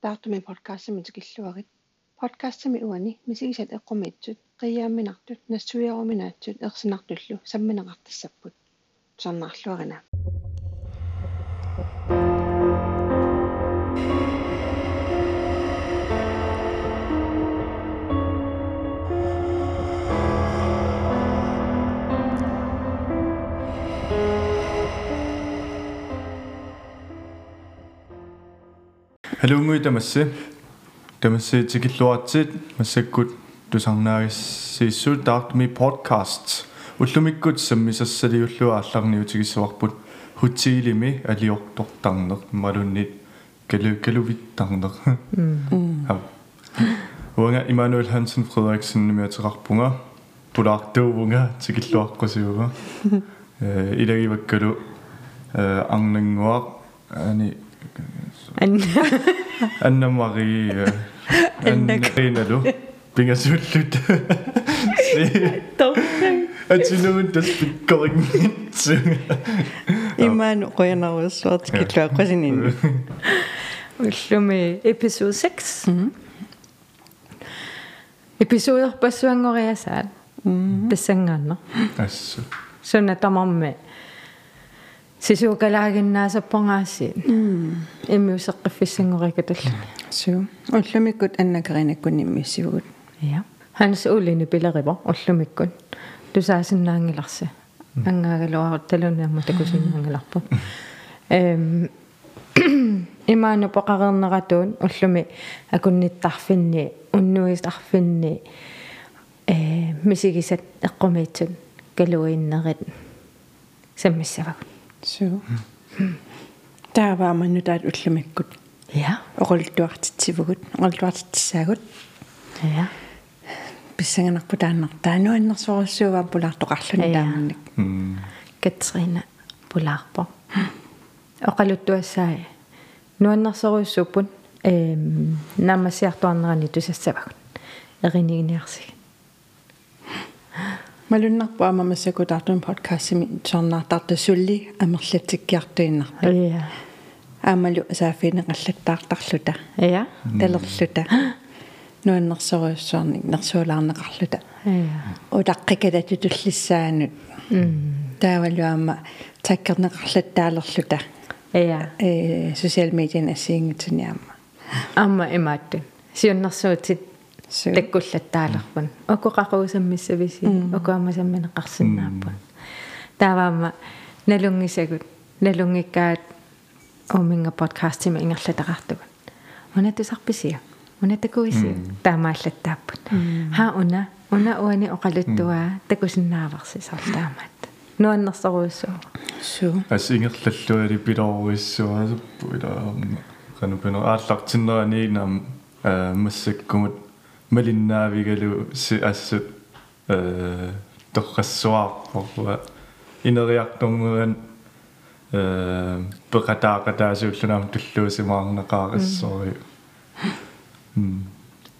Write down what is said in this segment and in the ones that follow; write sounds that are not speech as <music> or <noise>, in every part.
таартуми подкастми тикиллуарит подкастми уани мисигисат эққумиитсут қиаамминартут нассуиаруминаатсут ерсинартуллу самминеқартассаппут сарнаарлуарина Halungi tamassi tamassi tikilluartit massakut tusarnaagississuut taartumi podcasts. Уллумиккут саммисассалиуллуа алларниу тигиссуарпут хутсиилими алиорторtarneq малуннит калу калувиттарнеq ам уанга Имануэл Хансен Фредериксен миатеқарпунга пулаартуувунга тикиллуаққусиуга э илагиваккалу э арнангуақ ани Anna Marie Anna Renalo pingasullut атинуун тас пиккоригнитсу имаан qoyanarussuart киллуаққасинин уллуми episode 6 episode пассуангориасаат тассангаанна ассу. Сунна тамарми сисуукалаагиннаасаппангааси иммиусеққиффиссангорикаталла суу уллумиккут аннакеринаккун иммиссивгут я ханс уулини пилерива уллумиккут тусаасиннаангиларси ангаагалуарут талуниамма такусиннаангиларпу эм имаана поқарернератуун уллуми акунниттарфинни уннуистарфинни э мисигисат эққумиитсут калуиннерит саммиссавагут суу таавааманну таат уллумиккут я орултуартитсивгут орултуартитсаагут я писсаганарпу тааннартаану аннэрсуаруссууваа пулаартоқарлуни тааманник катрина пулаарпо оқалуттуассаа нуаннэрсоруйссуппут эм намасиартуарнерани тусассавагут эринигниарсиг малуннарпу амамассакутаартун подкастими сорнаартарта сулли амерлатиккиартуиннарпа я аамалу сааффине қаллаттаартарлута я талерлута нуаннэрсоруйссуарник нерсуулаарнеқарлута я улаққикала тутуллиссаанут таавалуама таккернеқарлаттаалерлута я э социал медиан ассиингитсиниама амма имаатту сиуннэрсуутит суу таккуллаттаалерпун окоқақуусаммиссависи окуамасамминеқарсинааппун тааваама налунгисагут налунгиккаат оминга подкастима ингерлатақартугут унатусарписиа унатакуисиа таамааллаттааппут ха уна уна уани оқалуттуаа такусиннааварси сарлаамаат нуаннерсоруйссуу суу асингерллаллуали пилоруиссуасуппу илаарна канупено ааллартиннерани нам массаккумут малиннаавигалу ассут э торрассуаарпорва инериарторнеран э пекатаакатаасууллунаам туллуусимаарнеқаариссори м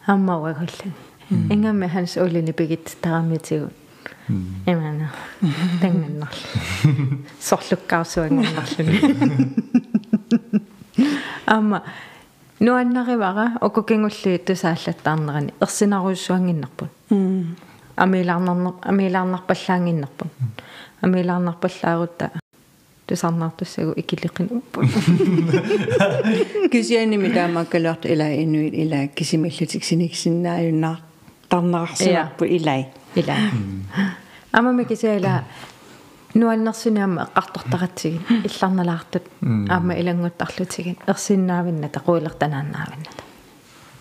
амма уагуллан ингамми ханс улини пигит тарамитигу имана. Тангнарл сорлуккаарсуангорнарлуни амма нуаннаривара окукингулли тусааллаттаарнерани ерсинаруйссуангиннарпут амилаарнарнер амилаарнарпаллаангиннарпут амилаарнарпаллаагутта тусарнаартуссагу икилиқин уппут <laughs> кисианими таамаккалуарт илаа инуит илаа кисимиллутик синиксиннааюннаар тарнерарсиарпу илай. Ила амами кисаала нуаннерсинаама эққартортаратсигин илларналаартут аама илангуттарлутигин ерсиннаавинна тақуилертанааннаавинната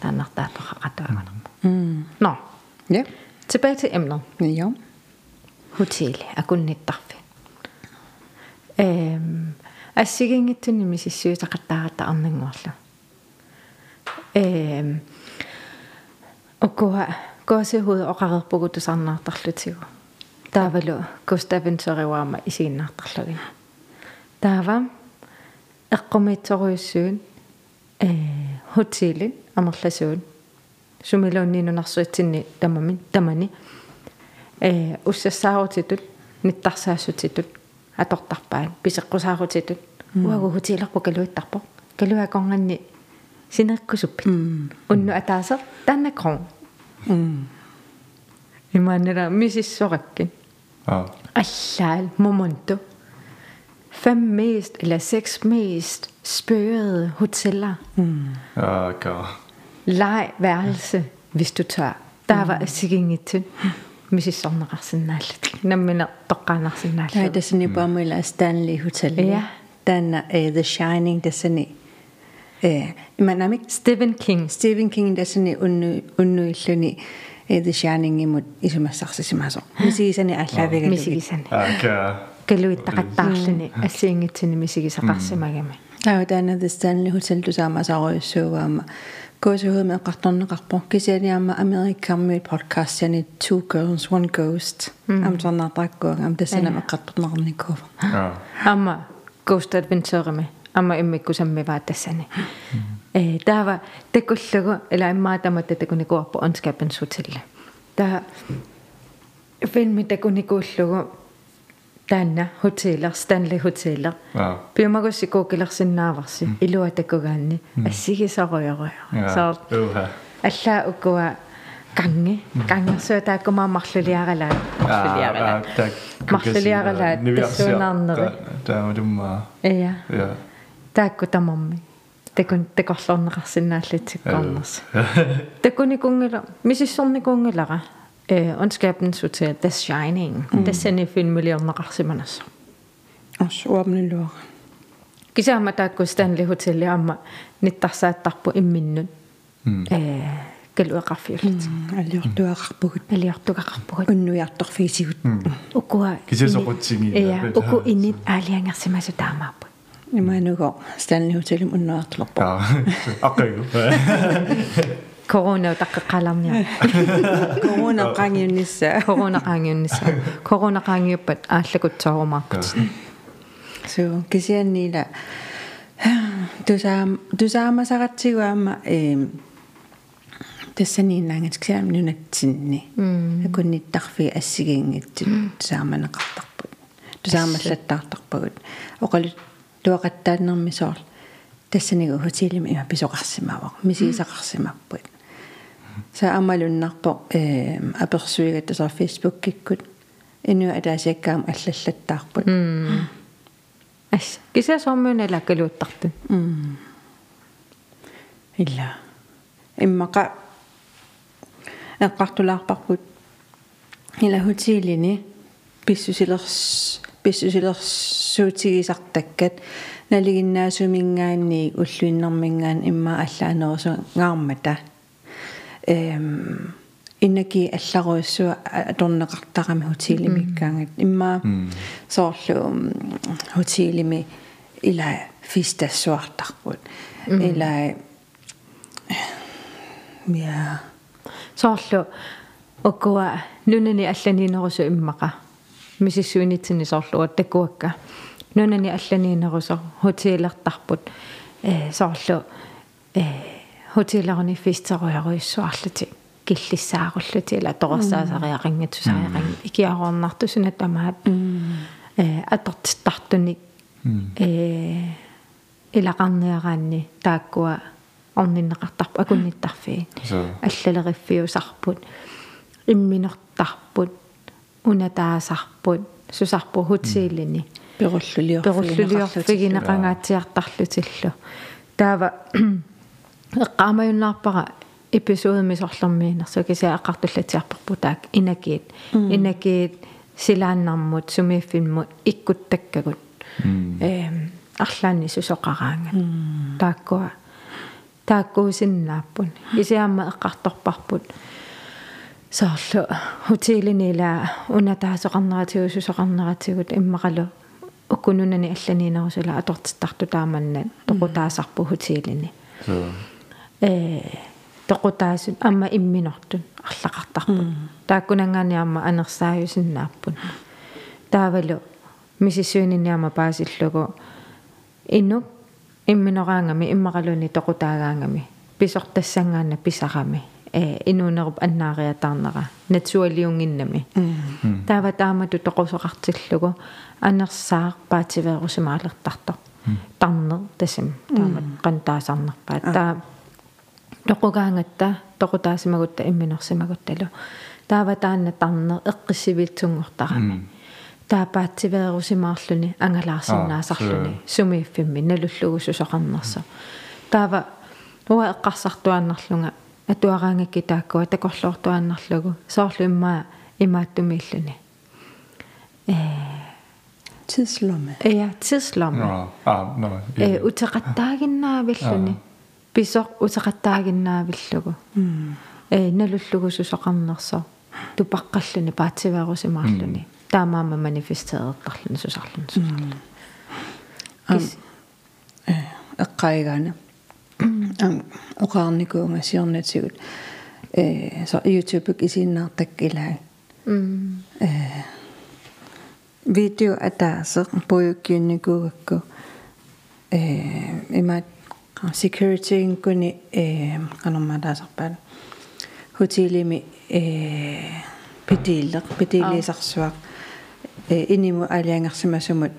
тааннартаапақақатуагана но ja tilbage til emnet ja. Hotel акунниттарфи эм ассигингитсуни мисиссуутақаттаарата арнангуарлу эм окуа коасихуд оқарерпугу тусарнаартарлутигу таавалу куставинсериуаама исигиннаартарлугин таава эққумитсоруйуссуун э хотелин амерласуун сумилуунниинунарсуитсинни тамамин тамани. Э уссассаарутитут ниттарсаассутитут атортарпаан писеққусаарутитут. Уагу хотелерпу калуиттарпо калуакорнганни синеркусуппит унну атаасер тааннакрон имаанера мисиссораккин Ja. Allal momento. Fem mest eller seks mest spøgede hoteller. Ja, okay. Leg værelse, hvis du tør. Der var sikkert til. мисиссорнеқарсинааллат наммина тоққаанарсинааллат Nej, det er sådan i Bommel Stanley Hotel. Ja. Den er uh, The Shining, det er sådan i... Uh, man er ikke Stephen King Stephen King, det er sådan i unnu, unnu i The Shining imod исумассарсисимасо. Мисигисани ааллаавигалуги. мисигисани Okay. галуиттақаттаарлани аллиингитсини мисигисақарсимагами Таа таана The Stanley Hotel тусаамасаруйуссуугаама куусугуд меққартарнеқарпо кисианиама америккарми подкастяни Two Girls One Ghost. Амсарнаартааккуага ам тассана меққартарнеқарникууфа Ja. амма Ghost Adventure амма иммиккусаммиваа тассани э таава такуллугу ила иммаатамата такуникуарпо онскапенс хотелла таа филми такуникууллугу таанна хотеллер Stanley хотеллер Ja. пиумагуссикуукилерсиннааварси илуа такугаанни ассигисаруйаруя Ja. саа Uha. аллаа укуа канги кангерсуа тааккумаа марлулиаралаа марлулиаралаа tak. Марлулиаралаа тассуунаарнери Der er du meget. ия Ja. таакку тамарми такун такорлорнеқарсинааллатсиккорнерс <laughs> такуникунгила мисиссорникунгилара. Э онскапнс хотел The Shining. Тассани филмилиорнеқарсиманас ос уамнилуара кисаама таакку Stanley Hotel аама ниттарсааттарпу имминнут. Э галуэқарфиуллат аллиортуақарпугут алиартугақарпугут уннуиарторфисигут укуа Кисесоқутсиги. ия уку инит аалиангерсимасу таамааппут имаануго Stanley Hotel-им уннуартулерпо Ja. Аққигу. корона таққеққаларниа корона қангиуннисса корона qaangiunnisса корона qaangiuppat ааллакутсоорумаарпут so кисианниила тусаам тусаамасаратсигуаама э тассанииннаангатсиаам нунатсинни. Акунниттарфи ассигиингитсут тусааманеқартарпут тусаамаллаттаартарпагут оқалу туақаттааннэрми соор тассанигу хотелими има писоқарсимаавақ мисигисақарсимаппут са амалуннарпо э аперсуигат тасар фейсбук киккут инуа атаасиаккаам аллаллаттаарпут ас кисасормуна лаккалуuttартун илла иммака эққартулаарпарпут ила хотилини писсусилерс писсусилерсуутигисартаккат налигиннаасумингаанни уллуиннэрмингаан имма аллаанерусу ngаармата эм иннаки алларуйссуа аторнеқартарами хотилимиккаангат имма соорлу хотилими ила фистассуартарпут. Ила я соорлу укуа нунани алланиинерусу иммаqa мисиссуинитсини соорлуа такуакка нунани алланиинерусо хотелертарпут э соорлу э хотелерни фистеруяруиссуарлути киллиссааруллути ила торерсаасариақингатсусариақин икиаруарнартусуна тамаат э атортиттартуник э илақарниараанни тааккуа орниннеқартарпу акунниттарфи Så. аллалериффиусарпут имминертарпут унатаасарпут сусарпу хутсиилини. Перуллулиор перуллулиорфигинеқангаатсиартарлутиллу таава <clears throat> эққаамаюннаарпара эпизоодмисорлэрмиинерсу кися аққартуллатиарпарпу таак инакиит. Инакиит силааннармут сумииффиммут иккуттаккагут. Эм арлаанни сусоқараанга. Тааккуа. Тааккуусиннааппун исиамма эққарторпарпут соорлу хотелинила унатаасоқарнератигу сусоқарнератигут иммақалу уккунунани алланиинерусула атортиттарту тааманнат тоқутаасарпу хотелини Så. э тоқутаасут амма имминортун арлақартарпут тааккунанганиарма анерсааюсиннааппут таавалу мисиссуининиарма паасиллугу. Иннук имминораангами иммақалуни тоқутаагаангами. Писортассангаана писарами. э инуунеруп аннаариатаарнера натуалиунгиннами таава таамату тоқусоқартиллугу анерсаар паативеерусимаалертарто тарнер тасим таамат қантаасарнерпаа таа тоқугаангатта тоқутаасимагутта имминерсимагутталу таава таанна тарне эққиссивиитсунгортарами таапаатсиверусимаарлүни ангалаарсиннаасарлүни сумииффимми налуллугу сусоқарнерса таава уа эққарсартуаннарлунга атуараангакки тааккуа такорлуортуаннарлугу соорлу иммаа имааттумииллуни э Tidslomме. ja tidslomме Nå, ah, no. э утеқаттаагиннаавиллуни писоқ утеқаттаагиннаавиллугу э налуллугу сусоқарнерсо тупаққаллуни паатсиваарусимаарлуни таамаама манифестеэққарлуни сусарлуни сусарлуни кис эққаигаана ам оқаарникуунга сиорнатсигут э со YouTube-ик исиннаартак илаа м видео атаасеқ пуйуккиунникуугакку э имат security ингкуни э канормалаасарпаат хотилими э питииллеқ питиилисарсуақ э иниму алиангерсимасумут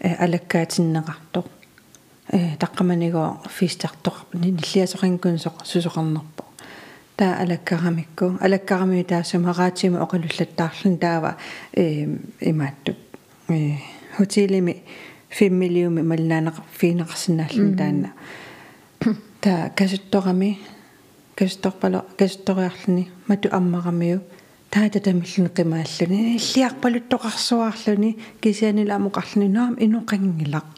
э алаккаатиннеқартоқ э таққаманигоо фистартоқ ниллиасоқингкунсоқ сусоқарнерпо таа алаккарамикку алаккарами таасумараатиму оқалуллаттаарлун таава э имааттут э хотилими 5 миллиуми малнаанеқ фиинеқарсинааллун таана та касутторами касутторпало касутториарлуни мату аммарамиу таата тамиллуни қимааллуни иллиарпалуттоқарсуаарлуни кисианила амоқарлуни наам инуқангилақ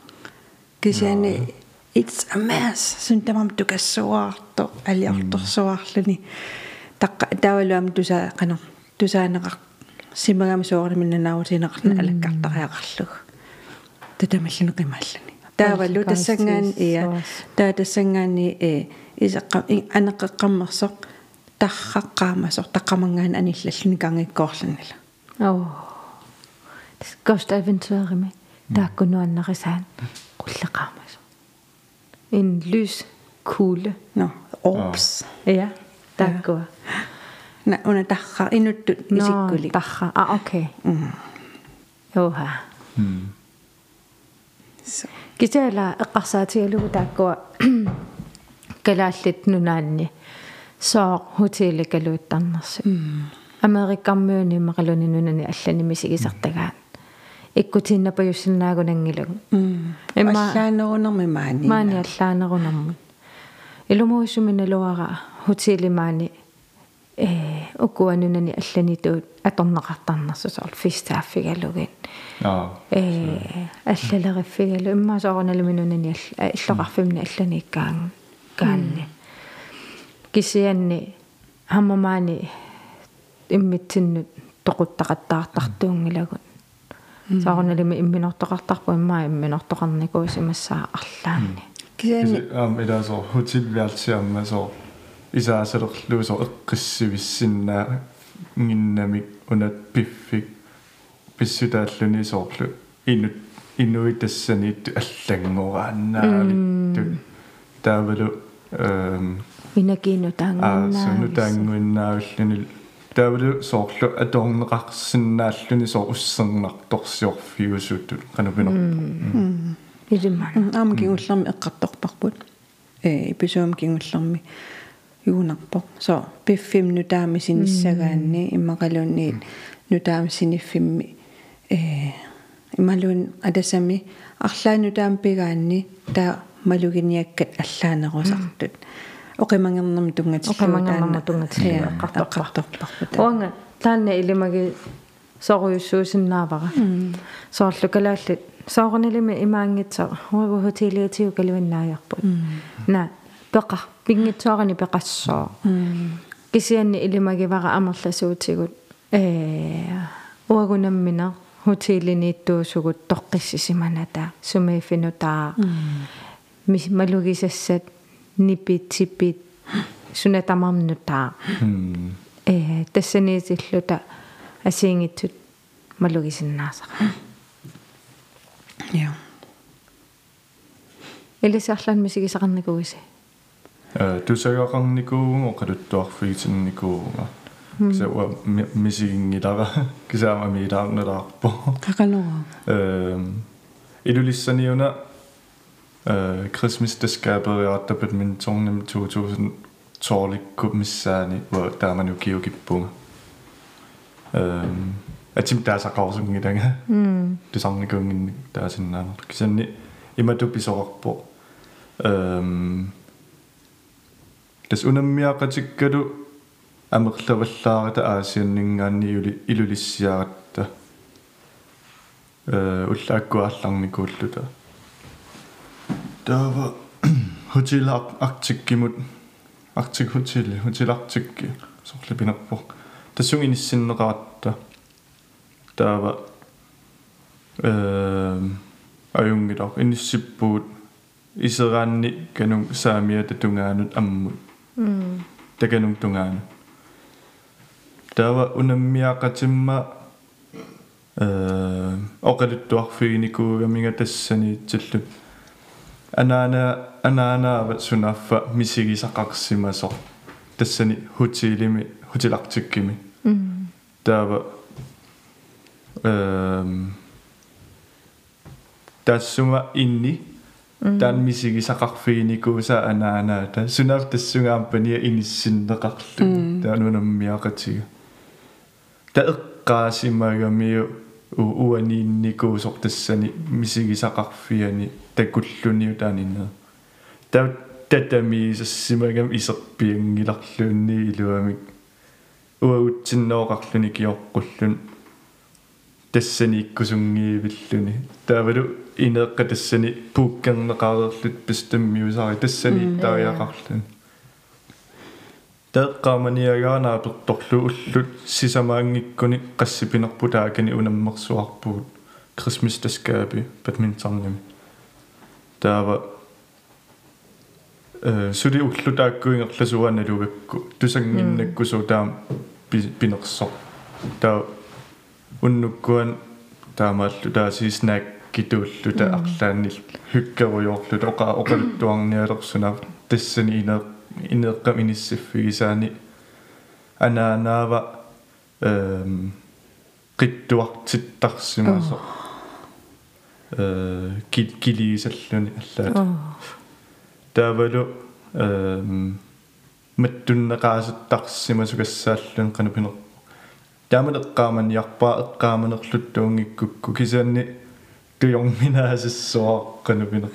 кисиани it's a mess сунтамам тукассуаарто алиарторсуаарлуни таққа таавалуам туса қано тусаанеқар симагами соорнаминнанаавутинеқарна алаккартариақарлуг татамиллуни қимааллуни таавалу тассангаан ия. таа тассангаани э исаққа анеққаммерсоқ тарраққаамасоқ таққамангаан аниллаллуни кангиккоорлунила оо. Кост эвентуэрими тааккунуаннерисаан qulleqaarmas en lys kugle no orbs ja taakkua na una tarra inuttut isikkuli tarra ah okay joha Mm. so китаала эққарсаатигалугу тааккуа калааллит нунаанни соо хотели калуиттарнерси америккармиуни мақалуни нунани алланими сигисартагаат иккутииннапаюссиннаагунангилагу имма аллаанерунерми маани маани аллаанерунармут илумуусуминалуара хотели маани э укуанунани алланитуут аторнеқартарнерсусоор фистааффигалугин Ah, э аллалериффигалу иммаасоорналуминунани иллоқарфимни алланииккаан каанни кисианни хаммамаани иммитсиннут тоқуттақаттаартартуунгилагут саарналими имминортоқартарпу иммаа имминортоқарникуусимассаа арлаанни кисяни am ida so hotelværelsiamma so isaaserlu so eqqissivissиннаа нginнамик унат пиффик писсутааллуни соорлу инут инуитассаниит аллангорааннаавитту таавалу эм инакиину аа таангуунаа таавалу соорлу аторнеқарсинааллуни соо уссернарторсиорфиусуттут канупинер илиммана аама кигуллерми эққарторпарпут э эпизоом кигуллерми юунарпо со пиффим нутаами синиссагаанни иммақалуунниит нутаами синиффимми. Э ималуун адасами арлаанутаам пигаанни таа малугиниаккат аллаанерусартут оқимангернэрм тунгатиллуу оқимангернэрма тунгатиллуу эққарторпарпут уанга таанна илимаги соруйуссуусиннаавара соорлу калааллит соорнилими имаангитсо хуагу хотелиатиу калуиннааяарпут на пеқа пингитсоорани пеқассоо кисианни илимагивара амерласуутигут э уагунаммина хотелинииттуусугут тоққиссисиманата сумеифинутаа мис малугисассат нипитсипит сунатамарнутаа э тассаниитиллута асиингитсут малугисиннаасара ja. Элисарлан мисигисақарникуиси э тусагақарникуугу оқалуттуарфигитинникууга кисауа мисигингилара кисаама милаарнелаарпо қақанера эм илулиссаниуна э крисмис дэскабериартапат мин торним 2000 toolikku missaani wa taamanu kiukippunga ehm atim taasaqarsungilanga mm tusarnikungin taasinnaanor kisanni imatu pisoqarpo ehm tas unammiaqatikkalu амерлаваллаарата аасианнингаанни юли илулиссиаратта э уллааккуаалларникууллута таава <clears throat> хотел арктиккимут арктик хотел хотел арктикки сорлипинерпо тассунгиниссиннеқаратта таава э аюнгилар иниссиппуут. Исераанни канун саамиата тунгаанут аммут. Mm таканун тунгаанут. Таава унаммиақатимма э оқалуттуарфигникуугамига тассаниитсаллут анаана анаанаа сунаффа мисигисақарсимасо тассани хутилими хутилартиккими mm таава эм тассума инни таан мисигисақарфигникууса анаанаата сунаф тассунгаампания иниссиннеқарлу таанунаммиақатига таэққаасимагамиу уаниинникуусор тассани мисигисақарфиани такуллуниу тааниннаа таа татамиисассимагам исерпиангиларлуунни илуамик. Уаутсиннооқарлуни киоққуллун тассани иккусунгиивиллуни таавалу инеэққа тассани пууккернеқареерлут пистаммиусари тассани иттариақарлуни таэққааманиагаанаа перторлу уллут. Сисамаангиккуни qassipinерпутаакани унаммерсуарпуут крисмис таскаапи бадминтоннами таава э суди уллутааккуингерласуаналугакку тусангиннаккусу таам пинерсо таа уннуккуан таамааллу тааси снак китууллута арлааннил хуккеруйоорлут оqa оқалуттуарниалерсунаа тассани инеэ инеэққам иниссиффигисаани. Анаанаава эм qittuartittарсимасо э килисаллуни аллаат. Таавалу эм маттуннеқаасаттарсима сугассааллун канапинер тааманеққааман ярпаа эққааманерлуттуунгиккукку кисаанни туйорминаасиссуа канапинер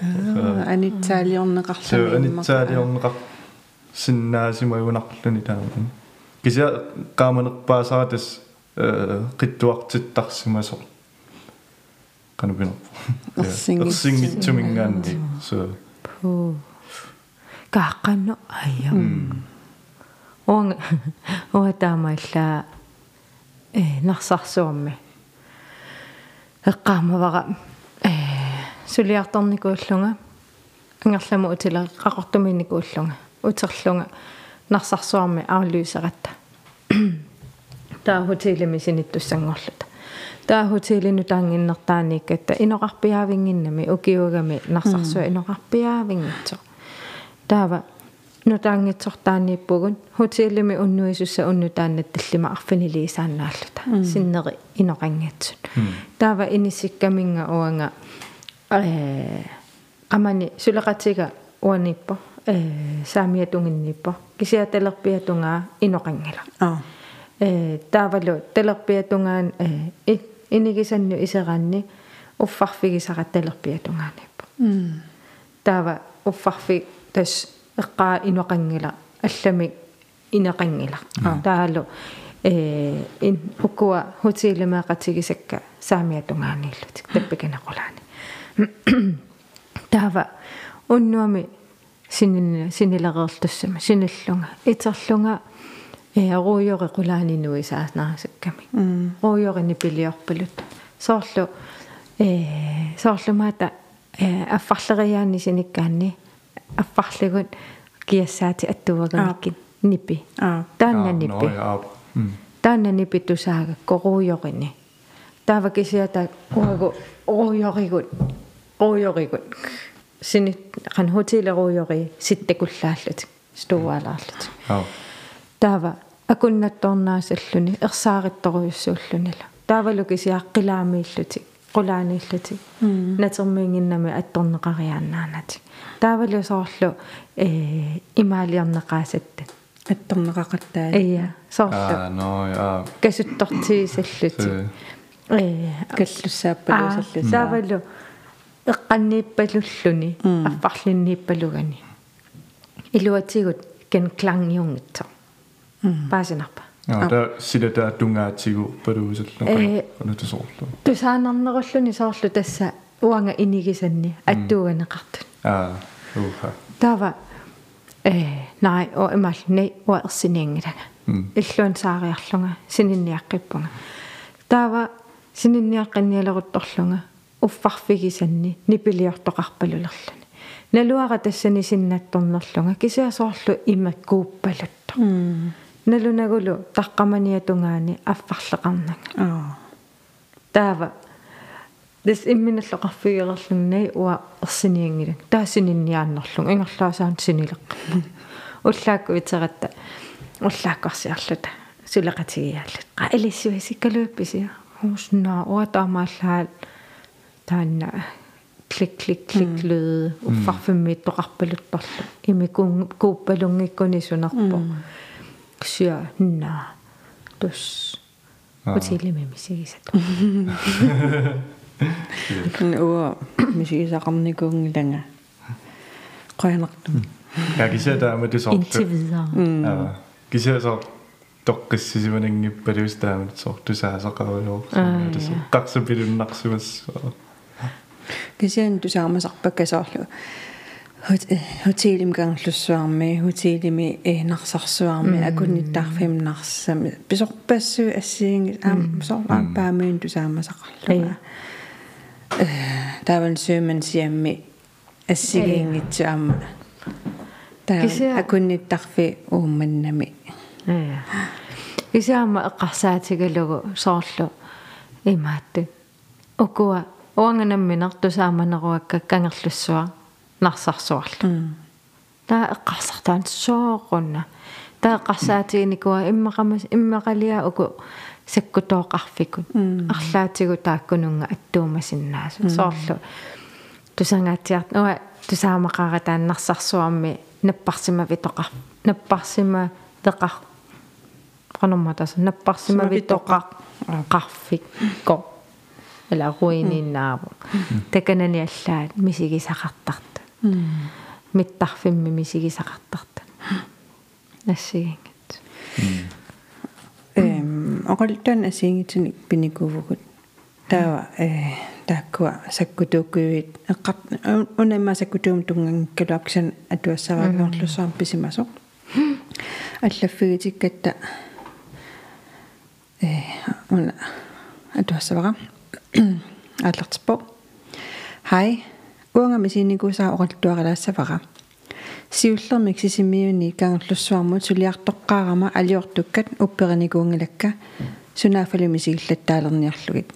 анитсаалиорнеқарлуни анитсаалиорнеқар синнаасимагунарлуни тааман кися qaamanerpaasaratас э qittuartittарсимасо канапинер ерсингитсумингаанни <laughs> so. Пу кааққанно айя оонг оатаамааллаа э нарсарсуарми эққаамавара э сулиарторникууллунга ангерлама утила қақортуминникууллунга утерлунга нарсарсуарми аарлуисератта таа хотелеми синиттуссангорлута таа хотелину таангиннертааниккатта иноқарпиаавингиннами укиугами нарсарсуа иноқарпиаавингитсо таава нутаангитсортаанииппугун хотелеми уннуисусса уннутааннат таллима арфинилисаанааллута синнери иноқангатсут таава инисиккаминга уанга э амани сулеқатига уаниппо э саамиатунгинниппо кисиаталерпиатунгаа иноқангила аа э таавалу талерпиатунгаан э инигисанну исераанни уффарфигисақатталерпиатунгааниппо м таава уффарфи тас эққаа иноқангила аллами инеқангила. Таалу э ин укуа хотилемеқатигисакка саамиатунгааниллутик таппиканақулаани <coughs> таава уннуами синин синилереерлуссама синиллунга итерлунга э руйори qulaanинуи сааснарасакками руйорини пилиорпалут соорлу э соорлумаата э аффарлериаани синиккаанни аффарлигут киассаати аттуаганиккин нипи. Аа таанна нипи. м. Таанна нипи тусаага коруйорини таава кисиата уагу руйоригут руйоригут сини қан хотелеруйори ситтакуллааллут стуаалаарлут аа таава акуннатторнаасаллуни ерсааrittoruйуссууллунила таавалу кисиаққилаамииллути qulaaniillati natermiinginnami attorneqariaannaanati taavalu э имаалиарнеqaasatta атторнеқақаттаа ия соорлу. Аа но я касуттортиисаллути э. Каллуссааппалуусаллу таавалу эққаннииппалуллуни аффарлиннииппалугани. Илуатигут кен клангиунгитсо паасинарпа аа та силата тунгаатигу палуусаллу Э. канатусоорлу тусаанарнеруллуни соорлу тасса. Уанга инигисанни аттууганеқартут аа уха таава э най о имал nei уаерсиниангилага м иллуан саариарлунга сининниаққиппунга таава сининниаққинниалерутторлунга уффарфигисанни нипилиортоқарпалулерлани. Налуара тассани синнатторнерлунга кисиасоорлу имаккууппалутто налунагулу таққаманиатунгаани аффарлеқарнага аа таава дис имминаллоқарфигерерлугнай уа ерсиниангилак таасининниааннерлуг ингерлаасаан синилеққарпу <laughs> уллаакку итератта уллааккарсиарлута сулеқатигиааллут qa илиссуисиккалуупписиа хуснаа уатаамааллаат таанна клик клик клик лyd уффарфиммиит тоқарпалутторлу имикуун кууппалунгиккуни сунарпо ксиа наа тус. Утилими мисигисат уа мисигисақарникуунгиланга qoyanartu я кисиата аматусоорлу indtil videre аа. Кисиасоо тоққиссисиманангиппалуус таамат соор тусаасақаруйоо тас қарсапилуннарсимас кисиан тусаамасарпаккасоорлу хотелим гангерлуссуарми хотелими э нарсарсуарми акунниттаарфимнарсами писорпассу ассиинги аам соорлааппаамиин тусаамасақарлуга э таван сюман сиамми ассигиингитсуамма таа Кисиа- акунниттарфи уумманнами. Ja. Исаама эққарсаатигалугу соорлу имаатту. Окуа уанганамминер тусааманеруакка кангерлуссуа нарсарсуарлу. таа эққарсартаан соорунна. таа эққарсаатигникуа иммақамас иммақалиа уку саккутооқарфикут. арлаатигу тааккунунга аттуумасиннаасу. соорлу. Тусангаатиарт нуа тусаамақара тааннарсарсуарми наппарсима витоқар наппарсима теқар qanummatasa napparsima vitoqa qarfikko ala ruininnaavo takanani allaat misigisaqartarta mittarfimmi misigisaqartarta nassigingat эм оқалтан асиингитсуник пиникувгут таава э тааккуа саккутууккуивит эққар унамма саккутуум тунгангкалуаксан атуассаваагоорлусаам писимасо. Аллаффигитиккатта э уна атуассавага ааллартиппо хай уанга мисиникусаа оқалтуаралаассавага сиуллермик сисимиуни каангерлуссуармут сулиартоққаарама алиортуккат уппериникуунгилакка сунаафалуми сигиллаттаалерниарлугит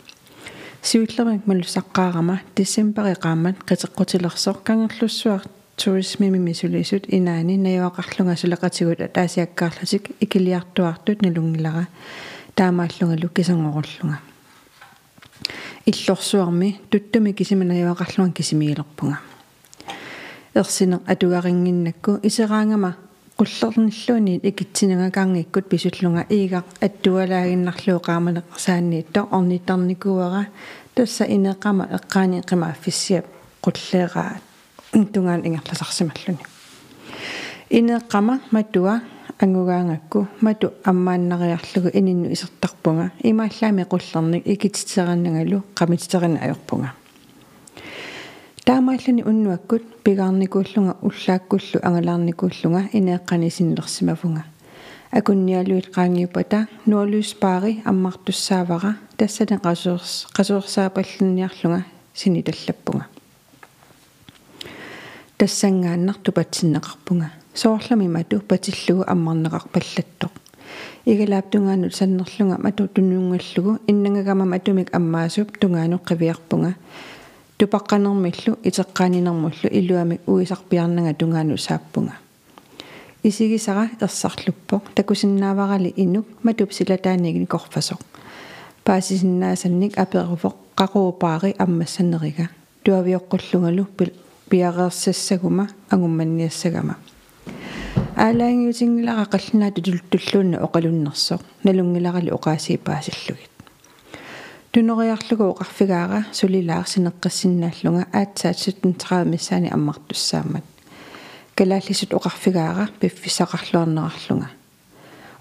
сиуллермик маллусаққаарама диссембери qaammat qiteqqutilersoq kangерлуссуар турисмими мисулисут инаани наюақарлунга сулеқатигут таасиаккаарлатик икилиартуартут налунгилара таамааллунгалу кисангоруллунга иллорсуарми туттуми кисиманаюақарлунга кисимигилерпунга ерсинеқ атугарингиннакку исераангама qullernerluuni ikitsinangakaangikкут писуллунга иига аттуалаагиннарлуу qaamaneq saanniitto ornittarnikuara тасса инеқама эққаани қима аффиссиап qulleeraa тунгаан ингерласарсималлуни. Инеққама матуа ангугаангакку мату аммааннариарлугу ининну исертарпунга. Имааллаами qullerник икитситераннгалу qamitiтерина ajorpunga таамааллани уннуаккут пигаарникууллунга уллааккуллу ангалаарникууллунга инеэккани синнерсимавунга акунниалуит qaangiupata нуалуспаари аммартуссаавара тассане qasuurs qasuursaapallinniarlunga sinitallappunga тассангааннарту патсиннеқарпунга соорлами мату патиллугу аммарнеқарпаллаттоқ игалааптунгаанут саннерлунга мату туннуунгаллугу иннангагама матумик аммаасуп тунгаануқ қивиарпунга тупаққанермиллу итеққаанинермуллу илуамик уисарпиарнага тунгаanu сааппунга. Исигисара ерсарлуппоқ такусиннааварали инук матуп силатааниги корфасоқ. Паасисиннаасанник аперуфоқ qaqupaaри ammassaneрига tuaviоqqullugalu piareersassaguma angummanniassagama аалаангиутингилара қаллинаату туллуунна оқалуннерсоқ налунгиларали оқаасиипаасиллугит тунериарлугу оқарфигаара сулилаарсинеққиссиннааллунга аатсаат 17 миссаани аммартуссаамат. Калааллисут оқарфигаара пиффисақарлуарнерарлунга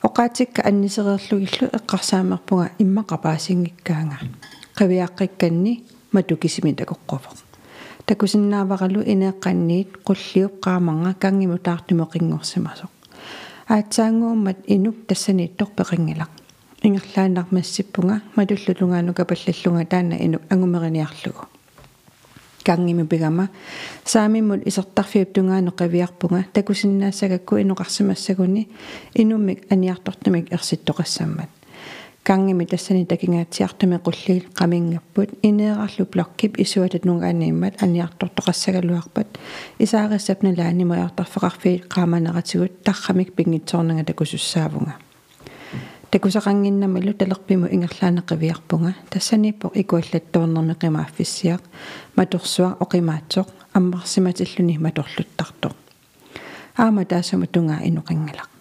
оқаатикка аннисериерлугиллу эққарсаамерпунга иммақапаасингиккаанга қавиаққикканни матукисими такоққофо такусиннааваралу инеэққанниит қуллиуп qaamanga кангиму таартумеқингорсимасоқ аатсаангууммат инук тассанииттор пеқингилақ ингерлааннармассиппунга матуллулунгаану капаллаллунга таана инук ангумериниарлугу кангими пигама саамиммут исертарфиуп тунгаано қавиарпунга такусиннаассагакку инуқарсимассагуни инуммик аниартортумик ерситтоқассаммат кангими тассани такингаатсиартами qulliil qamiнгapпут инеерарлу блоккип исуатат нунгаанииммат аниартортоқассагалуарпат исаариссапна лаанимаяртарфеқарфи qaamaneratiguт таррамик пингитсоорнага такусуссаавунга такусақангиннамалу талерпиму ингерлаанеқивиарпунга тассаниппоқ икуаллаттуорнерми қимааффиссиақ маторсуа оқимаатсоқ аммарсиматиллуни маторлуттартоқ аама таасама тунгаа инуқингалақ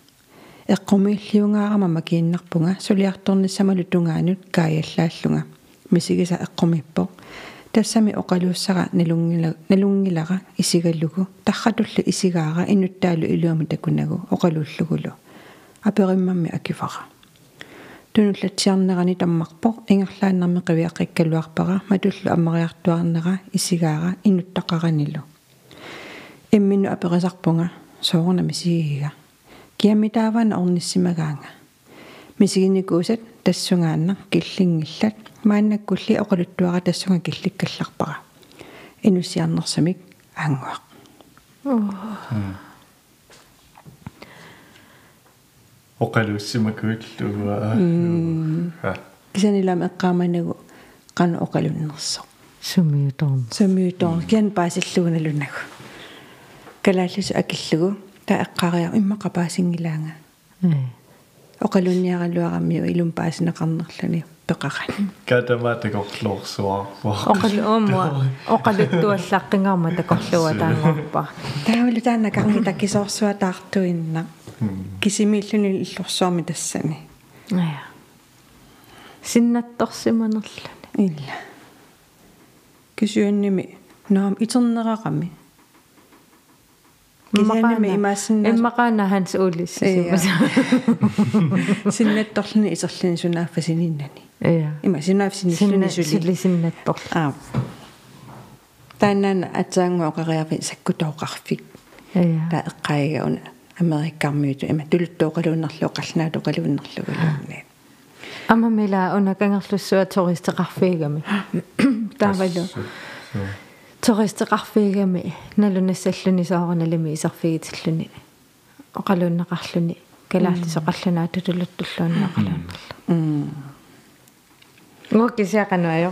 эққумииллиунгаарама макииннарпунга сулиарторниссамалу тунгаанут каайаллааллунга мисигиса эққумиппо тассами оқалууссара налунгила налунгилара исигаллугу тарратуллу исигаара инуттаалу илуами такунагу оқалууллугулу апериммамми акифара тунуллатсиарнерани таммарпо ингерлааннарми қивиаққиккалуарпара матуллу аммариартуарнера исигаара инуттақаранилу иммину аперисарпунга соорна мисигига киамитааван орниссимагаанга мисигиникуусат тассунгаанна киллингиллат мааннаккулли оқалуттуара тассунга килликкалларпара инуссиарнерсамик аангуақ оқалуссимакуиллуа кисанилам эққааманагу қана оқалуннерсо сумиуторн самиуторн киан паасиллугналунагу калааллусу акиллугу та эққариа иммақапаасингилаанга оқалунниаралуараммиу илум паасинеқарнерлани пеқаран катаматакорлуорсуарпо оқалу уумуа оқалуттуаллаққингаарма такорлуа таангорпа. Таавалу таана карни таккисоорсуа таартуинна. Кисимииллуни иллорсуарми тассани. Ая. Синнатторсиманерлани илла кисюанними наам итернерақами кисянними имаассиннаа иммақаана ханс уулиссисимаса синнатторлуни исерлини сунааффасининнани ия има сунааффасиниллуни сули сулисиннаттор аа тааннаана атсаангуа оқариарфи саккутооқарфик ия та эққаигауна америккармиуту има тулуттооқалууннерлу оқалнаату қалууннерлугулуунни ама мила уна кангерлуссуа тористеқарфигами таавалу тористеқарфигами налунассаллуни соорналими исерфигитиллуни оқалууннеқарлуни калааллисоқарлунаату тулуттуллуунни оқалууннерла ngokisiaqanuayo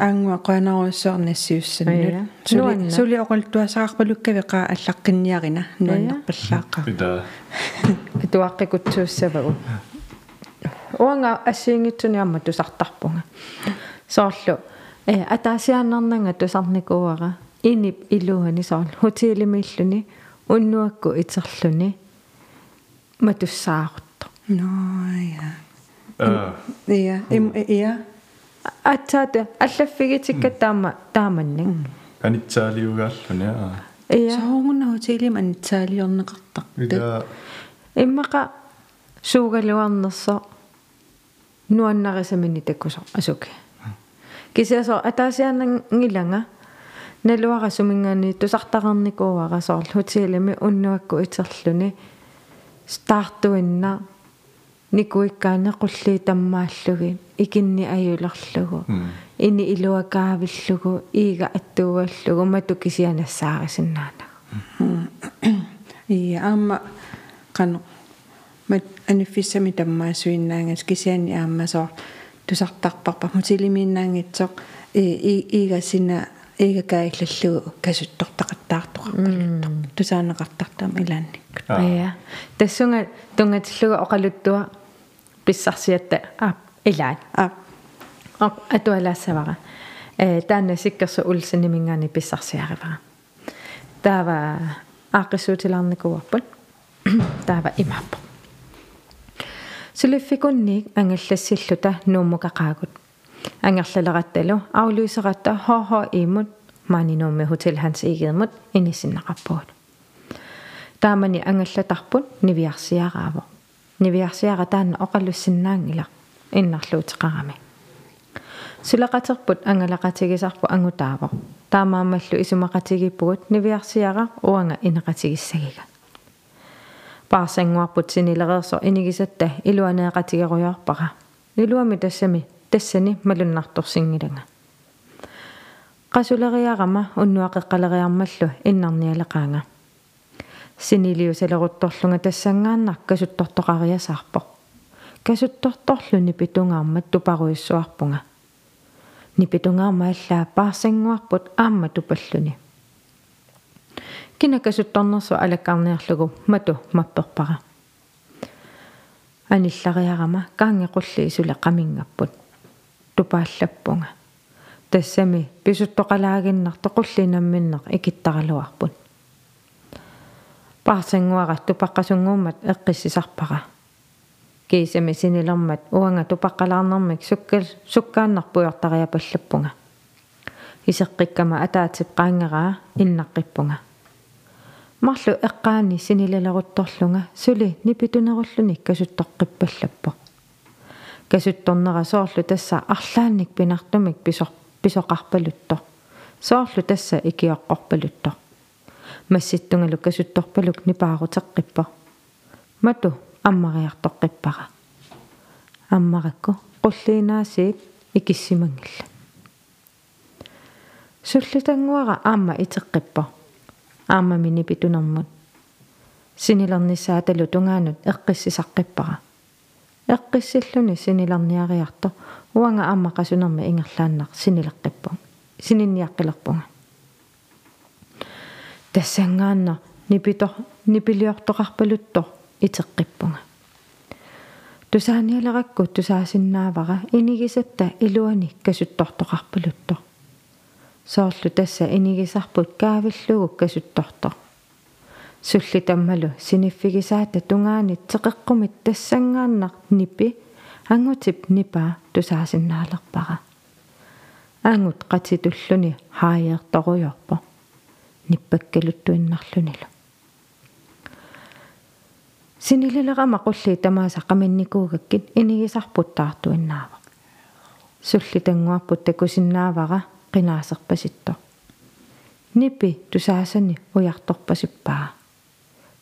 аангуа қуанаруссуарнассиуссаннут сули сули оқалтуасақарпалуккавиқаа аллаққинниарина. Нуаннерпаллааққа пита <laughs> туаққикутсууссавагу уанга ассиингитсуниарма тусартарпунга. Соорлу атаасиааннарнанга тусарникууара инип илуани соорлу хотелимиллуни уннуакку итерлуни матуссаарутто. Ноя а. Ия им ия атсаата аллаффигитикка таама тааманнин анитсаалиугааллуни а. Ия соonguna hotellim anitsaaliorneqartaq ила иммака суугалуарнерсо нуаннарисамини таккусо асуке кисиасо атаасианангиланга налуара сумингаани тусартақарникууара соорлу хотелими уннуакку итерлүни стартуинна. Никуиккаане qulli таммааллуги. Икинни аюлерлугу ини илуакаавиллугу иига аттууаллугу мату кисианассаарисиннаана ия аама qano мат аниффиссами таммаасуиннаангас кисиани аамасоо тусартарпарпа hotelimiinnaangitsoq и иигасина иигакаиллаллугу касуттортақаттаартоқарпалуттоқ тусаанеқартартаама илаанникку ая тассунга тунгатиллуга оқалуттуа писсарсиатта аа илаан а. Атуалаассавара э таанна сиккерсу улсинимингаани писсарсиаривара таава ааққиссуутилаарникуарпут таава имааппо сулиффикунниик ангаллассиллута нууммукақаагут ангерлалератталу аулуисератта хоо имут маанинуумми хотел ханс игермут инисиннақарпуут. Таамани ангаллатарпут нивиарсиарааво нивиарсиара таанна оқаллуссиннаангила иннарлуутеқарами. Сулақатерпут ангалақатигисарпу ангутааво таамаамаллу исумақатигиппугут нивиарсиара уанга инеқатигиссагига паарсангуарпут синилереерсо инигисатта илуанеэқатигеруйорпара илуами тассами тассани малуннарторсингилага qasuleриарама уннуақеққалериармаллу иннарниалеқаанга. Синилиу салерутторлунга тассангааннар касуттортоқариасаарпо касутторторлуни питунгаармат тупаруиссуарпунга нипитунгаарма аллаа паарсангуарпут аама тупаллуни кинакасутторнерсу алаккарниарлугу мату мапперпара аниллариарама каангеқулли исуле қамингаппут тупааллаппунга. Тассами писуттоқалаагиннар тоқуллинамминнеқ икиттаралуарпут. Паарсангуара тупаққасунгууммат эққиссисарпара. Кисами синилэрмат уанга тупаққалаарнэрмик суккал суккааннарпуйортариапаллаппунга исеққиккама атаатип qaangeraa иннаққиппунга марлу эққаани синилалерутторлунга сули нипитунеруллуни касуттоққиппаллаппо. Касутторнера соорлу тасса арлаанник пинартумик писор писоқарпалутто. Соорлу тасса икиоққорпалутто. Масситтунгалу касутторпалук нипаарутеққиппо. Мату аммариартоққиппара. Аммаракку qulliinaasiip ikissimangilla суллутангуара аама итеққиппо аамами нипитунэрмут синилернissaа талу тунгаанут эққиссисаққиппара эққиссиллуни синилерниариарто уанга аама қасунерми ингерлааннар синилеққиппу сининниаққилерпунга. Тассангаанна нипито нипилиортоқарпалутто итеққиппунга. Тусааниалеракку тусаасиннаавара инигисатта илуани касуттортоқарпалутто соорлу тасса инигисарпут каавиллугу касутторто сулли таммалу синиффигисаата тунгаани теқеққумит тассангааннар нипи ангутип нипаа тусаасиннаалерпара ангут қатитуллуни хааяерторуйорпо ниппаккалуттуиннарлунилу синилилерама qulli тамааса qaminnikuugakкит инигисарпуттаартуиннаава сулли тангуарпут такусиннаавара qinaasерпаситто нипи тусаасани уярторпасиппаа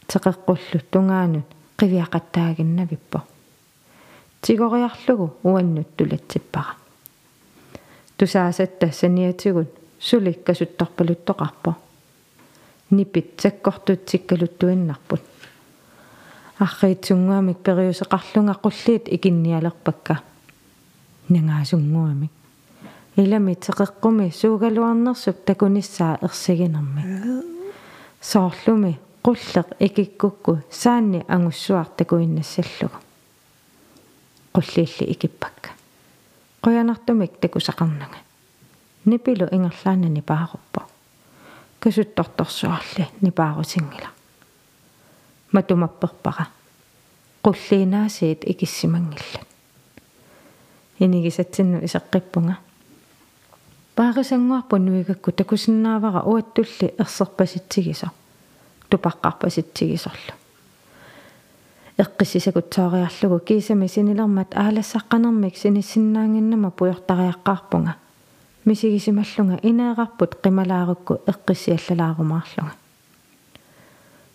теқеққуллу тунгаанут қивиақаттаагиннавиппо тигориарлугу уаннут тулатсиппара тусаасатта саниатигут суликкасутторпалуттоқарпо нипит саккортутсиккалуттуиннарпут арриитсунгуамик периусеқарлунга qulliit ikинниалерпакка нангаасунгуамик илами теқеққуми суугалуарнерсуп такуниссаа ерсигинерми соорлуми qulleq ikikukku saanni angussуар такуиннассаллугу qulliilli ikippakka qoyanartumik takusaqarnanga нипилу ингерлаанани пааруппо касутторторсуарли нипаарусингила матумапперпара qulliinaasiit ikissimangilla инигисатсинну исеққиппунга паарисангуарпу нуигакку такусиннаавара уаттулли ерсерпаситсигисо тупаққарпаситсигисорлу. Эққиссисакутсоориарлугу кисами синилермат аалассаққанермик синиссиннаангиннама пуйортариаққарпунга. Мисигисималлунга инеэқарпут қималаарукку эққиссиаллалаарумаарлунга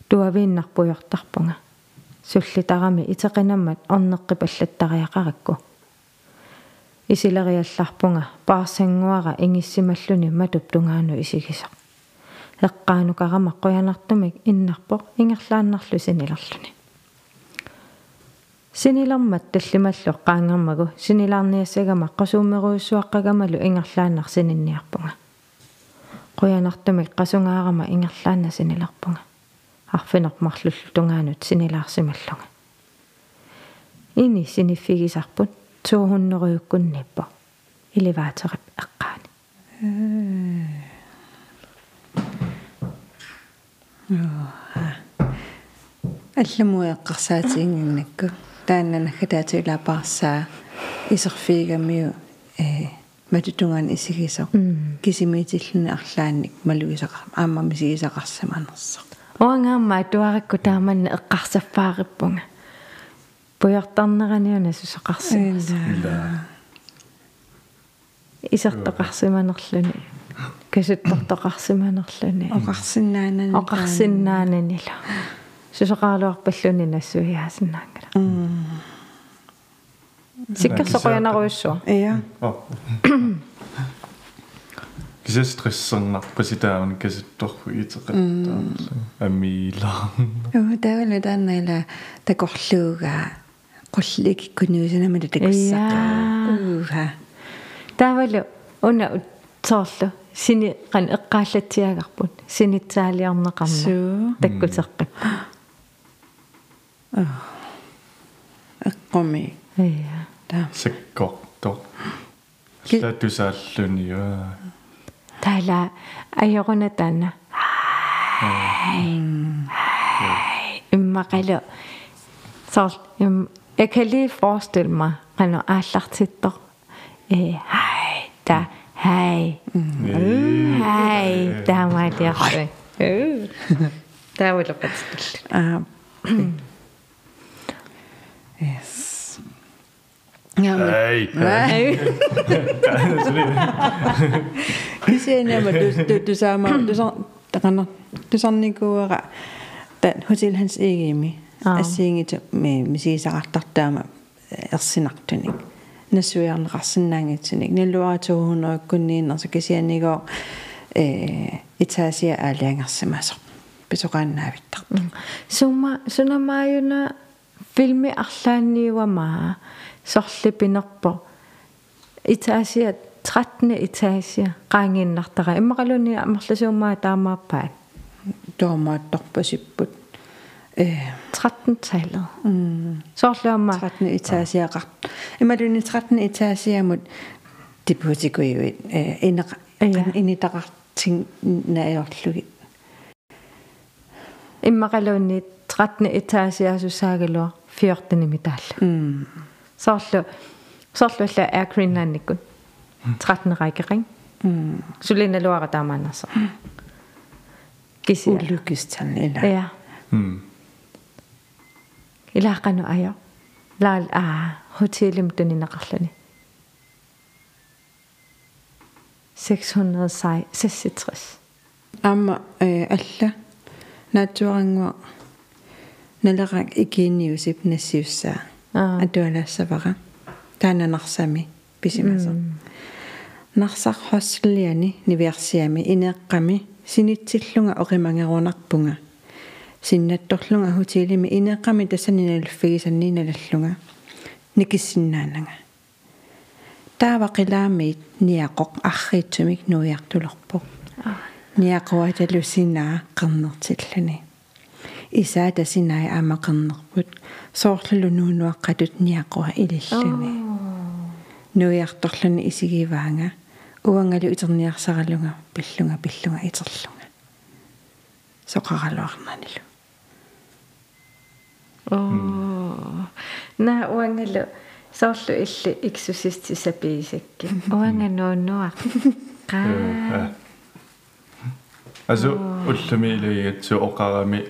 туавииннарпуйортарпунга. Суллитарами итеқинаммат орнеққипаллаттариақаракку исилериалларпунга паарсангуара ингиссималлуни матуп тунгаану исигисо эққаанукарама қуянартумик иннарпоқ ингерлааннарлу синилерлуни синилэрмат таллималлу qaangermagu синилаарниассагама qasuumeruussuaqqagamаlu ингерлааннар сининниарпунга quyanartumik qasungаарama ингерлаанна синилерпунга арфинермарлуллу тунгаанут синилаарсималлунга ини синиффигисарпут 200 ниппо. Elevatorip eqqaani алламуеэққарсаатиингиннакку тааннанахатаатилаапаарсаа исерфигамиу э матутунгаан исигисо. Кисимиитиллуни арлаанник. Малуисақар ааммами сигисақарсаманерсо оангаамма туаракку тааманна эққарсаффаариппунга пуяртарнераниуна сусақарсимаса исертоқарсиманерлүни касуттортоқарсиманерлүни оқарсиннаанани оқарсиннаананила сусақаалуарпаллуни нассуиаасиннаангала сиккерсоқуянаруйуссуа я кисэ стрессернарпаси тааман касутторфу итеқаттаа аммиилаа оо тавала тааннаила такорлууга qullikikkunuusanamata takussaqaa uuha таавалу уна утсоорлу сини qan таккутеққиппа эққоми ия таа саккорто Ки- латусааллуниуа таала ajoruna таана иммақалу сорл им jeg kan lige forestille mig qanu aallartittor э хай та хай хай таамаалиарсуи таавалоқатстэл аа yes. Яа ай кисенама ту ту саама туса такана тусарникуера тан хотел ханс эгими Аа. Ассиингит ми мисисақартартаама ерсинартуник нассуиарнеқарсинаангитсиник налуаратугунеруккуннииннерса кисианнигоо э итаасиа аалиангерсимасо писоқааннаавиттар сумма сунамааюна филми арлаанниуамаа сорлипинерпо итаасиа 13 итаасиа qaanginnartara иммақалуни амерласуумаа таамааппаат тоомаатторпасиппут э 13-tallet. Mm. Sortlommer. 13 etager. Immer du 13 etager mot det burde gå øh, jo ind ind i der ting når jeg lukker. Immer reloni 13 etager så sagelo 14 i medal. Mm. Sortlo sortlo la er Greenland ikke. 13 række ring. Mm. Så længe lorter der man altså. Ulykkestal eller. Ja. Mm. Илаақану ая лаал аа хотелим тунинеқарлуни 666 амма э алла. Наатсуарангуа налерак икиинниусип нассиуссаа аа атуалаассавара таананарсами писимаса нарсархоссилиани нивиарсиами инеэкками синитсиллунга оqimangерунарпунга синнатторлунга хотелими инеэкками тассаниналуффигисаннииналаллунга никиссиннаанага таавақилаамиит ниақоқ арриитсумик нуиартулерпо ниақуаталусинаа қернертиллуни исаа тасинаа аамақернерпут соорлулу нуунуаққатут ниақуа илиллуни нуиарторлуни исигиваанга уангалу итерниарсаралунга пиллунга пиллунга itерлунга соқаралуарнанилу оо. На уангалу соорлу илли иксусистисапиисакки уанганууннуа қаа асу уллами илиатсу оқарами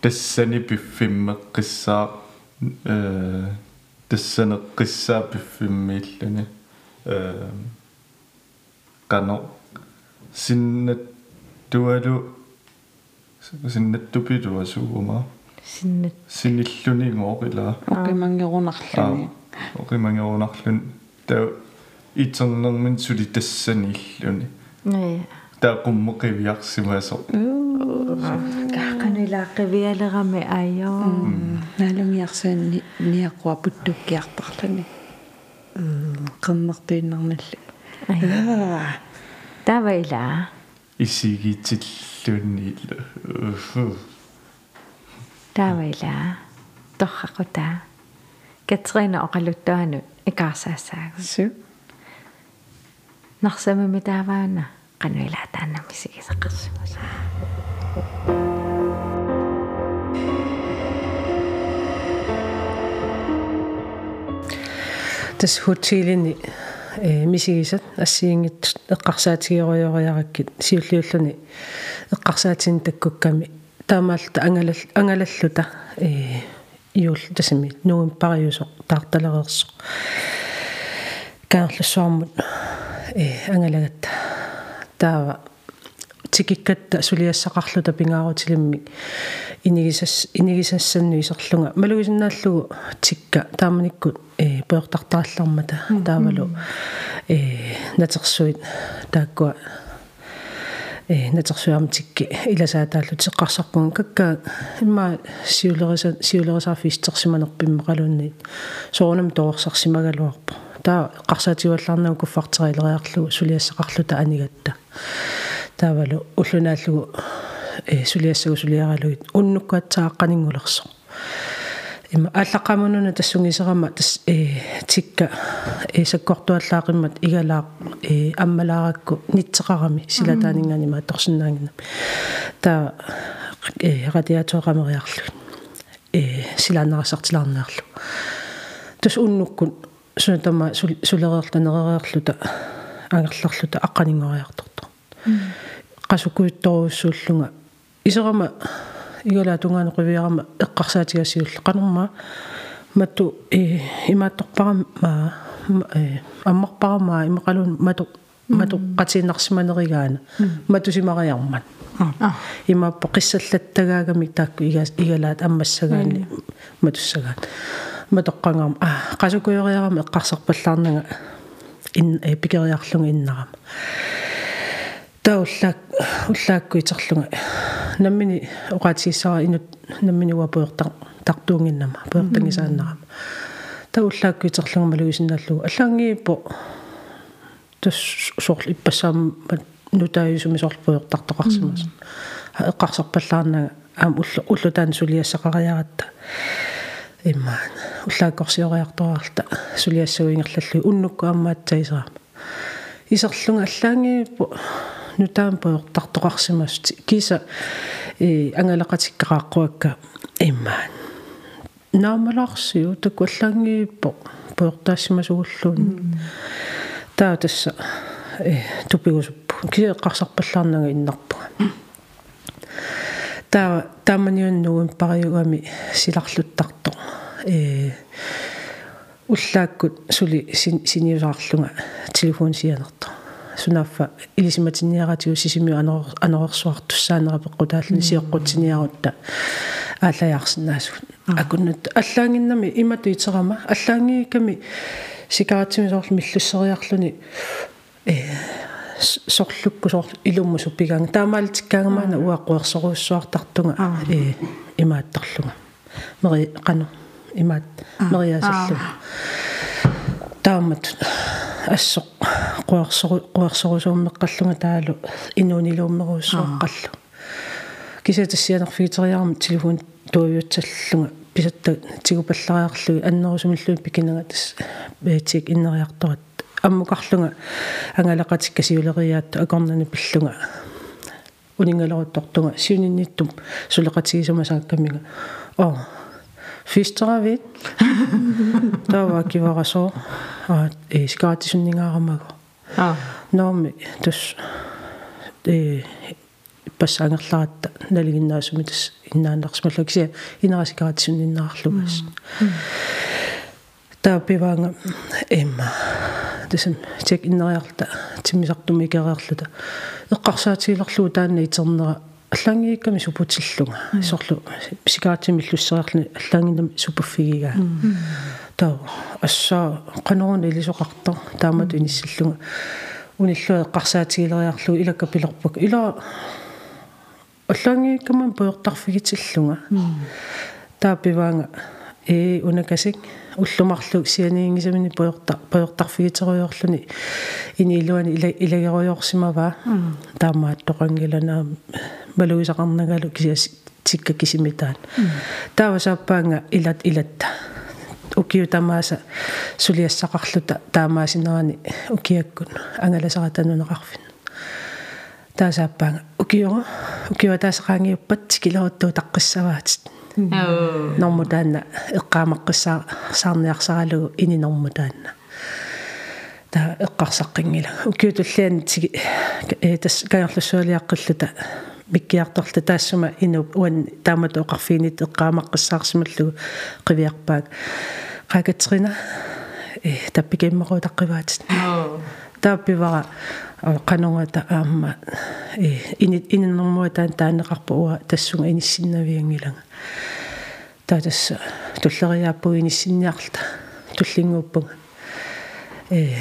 тассани пиффиммеққиссаа э тассанеққиссаа пиффиммииллуни э кано синнат туалу синнаттупилуа суума синнат синиллуни ngoorila оқимангерунарлуни оқимангерунарлун таа итернермин сули тассаниллуни нэ. Таа qummeqiviarsimaso каақанилааққивиалерами айоо налумиарсаанни ниақуа путтуккиартарлуни қернертуиннерналли айоо тавайла исигитиллунниилла тавайла торхақута катрина оқалуттаану икаарсаассаагу су. Нарсамами тааваана taannammi sigisaqarsugusa тас хутсиилини э мисигисат. Ассиингит эққарсаатигиориориараккит сиуллиуллуни эққарсаатин таккукками таамаалта ангалал ангалаллута э иул тасами. Нуим париусо таарталереерсо каарлуссуармут э ангалагатта таава. Тикиккатта сулиассақарлута пингаарутилимми инигисас инигисассанну исерлунга. Малугисиннааллугу тикка. Тааманиккут э пеортартараллармата таавалу э натерсуит тааккуа э натерсуарм тикки иласаатааллу теққарсарпун какка имма сиулериса сиулерисаарфистерсиманерпимма қалуунниит соонам тоорсарсимагалуарпа таа қарсаативаллаарнагу куффартериилериарлугу сулиассақарлута анигатта. Таавалу уллунааллугу э сулиассагу сулиаралугит уннуккаатсааққанингулерсо има аллаққамунуна тассунгисерама тас э тикка э саккортуаллаақиммат игалаа э аммалааракку нитсеқарами силатаанингаанима торсиннаангина таа э радиаторамериарлу э силаанерасартилаарнеарлу тас уннуккун сунатама сулереерланеререерлута ангерларлута аққанингориарторто qasukkuuttoruussuullunga isерама игалаа тунгаана quvиарама эққарсаатигасиулла qanumma мату э имаатторпарам ма э аммарпарамаа имақалун мату мату qatiinarsimaneригаана матусимариармат имааппо qissallаттагаагами таакку игалаат аммассагаани матуссагаат матоққангаам а qasukkuйориарама эққарсарпаллаарнага ин э пикериарлунга иннарама тауллаак уллаакку итерлунга наммини оqaатииссара инут наммини уапуертар тартуунгиннама пуертангисааннарама тауллаакку итерлунга малуисиннааллугу аллаангииппо тас сорл иппассаама нутааюсуми сорл пуертартоқарсимас эққарсарпаллаарнага аам уллу уллутаан сулиассақариаратта иммаан уллааккорсиориартораарта сулиассагуингерллу уннукку аммаатсаисаама исерлунга аллаангииппо нутаан пуертартоқарсимас киса э ангалақатиккааққуакка иммаан. Наамалаарсиу такуаллаангииппо пуертаассимасугуллуун таа тасса э тупигусуппу. Киеққарсарпаллаарнага иннарпуга таа тааманиуннугун париугами силарлуттарто э уллааккут сули синиусаарлунга телефон сианерто сунаффа илисиматинниаратиу сисимиу анорерсуартуссаанера пеққутааллани сиоққутсиниарутта ааллаярсинаасут акуннут. Аллаангиннами имату итерама аллаангиками сикаратсими соорлу миллуссериарлуни э сорлукку соор илумму суппигаанга таамаалтиккаагамаана уаққуерсоруссуартартунга э имааттарлунга. Мери қану имаат мериасаллу таамат ассоқ қуарсору қуарсорусууммеққаллунга таалу инуунилууммеруссуаққаллу. Кисатассианерфигитериарма телефон туавиутсаллунга писатта тигупаллариарлуги аннерусумиллуи пикинага тас беетик иннериарторат аммукарлунга ангалақатикка сиулериаатту акорнани пиллунга унингалеруттортунга сиунинниттум сулеқатигисумасааккамига оо фистеравит тава <laughs> киварасо а э скаатисуннингаарамаго а. Норми тус э пассаангерларатта налигиннаасуми тас иннааннарсмаллакси инерасикаатисунниннаарлугас таа пиваанга эмма тасам тек иннериарта тиммисартуми икереерлута эққарсаатигилерлуу таанна итернера аллаангиикками супутиллунга сорлу сикаатимиллуссериарлни аллаангиннами супуффигига таа ассаа канерун илисоқартар таамату иниссаллунга униллуа эққарсаатигилериарлу илакка пилерпак ила аллаангииккаман пуертарфигитиллунга таа пиваанга э унакасик уллумарлу сианиингисамини пуерта пуертарфигитеруйорлуни инилуани илагеруйорсимава таамаат тоқангилана малуисақарнагалу кисиас тикка кисимитаан таава сааппаанга илат илатта укиу тамааса сулиассақарлута таамаасинерани укиаккун ангаласаратанунеқарфин таасааппаага укиура укиуа таасақаангиуппат килеруттуу таққиссаваатит норму таанна эққаамаққиссаа саарниарсаралугу ини норму таанна та эққарсаққингила укиу туллиан тиги э тас каерлуссуалиаққиллута миккиарторлу таассума ину уан таамату оқарфиинит эққаамаққиссаарсималлугу қивиарпаак қакатрина э таппикиммеру таққиваатит тааппивара qanungata aamma e ini innermua taan taanneqarpu uа тассунга иниссиннавиангилага таа тасса туллериааппу иниссинниарлта туллингууппунга. Э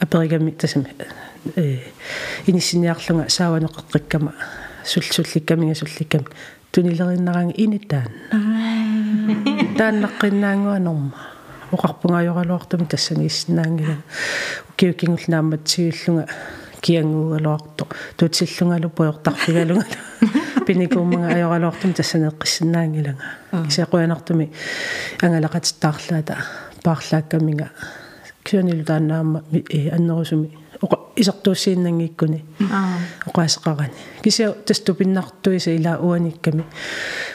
аперигами тасами э иниссинниарлунга сааванеққиккама сулсулликкамига сулликками тунилериннараанги ини таанна тааннаққиннаангуа норма оқарпунгайоралуартами тассани иссинаангила укиукингулнаамматсигиллунга киангуугалуарто тутсиллунгалу пуйортарфигалунга пиникууммага ajorалуартами тассанеэққиссинаангилага исеқуянартуми ангалақатиттаарлаата paarlaakkamminga кюанилу тааннаама э аннерусуми оqa исертууссииннангиккуни оqaасеқарани кися таступиннартуиса ила уаникками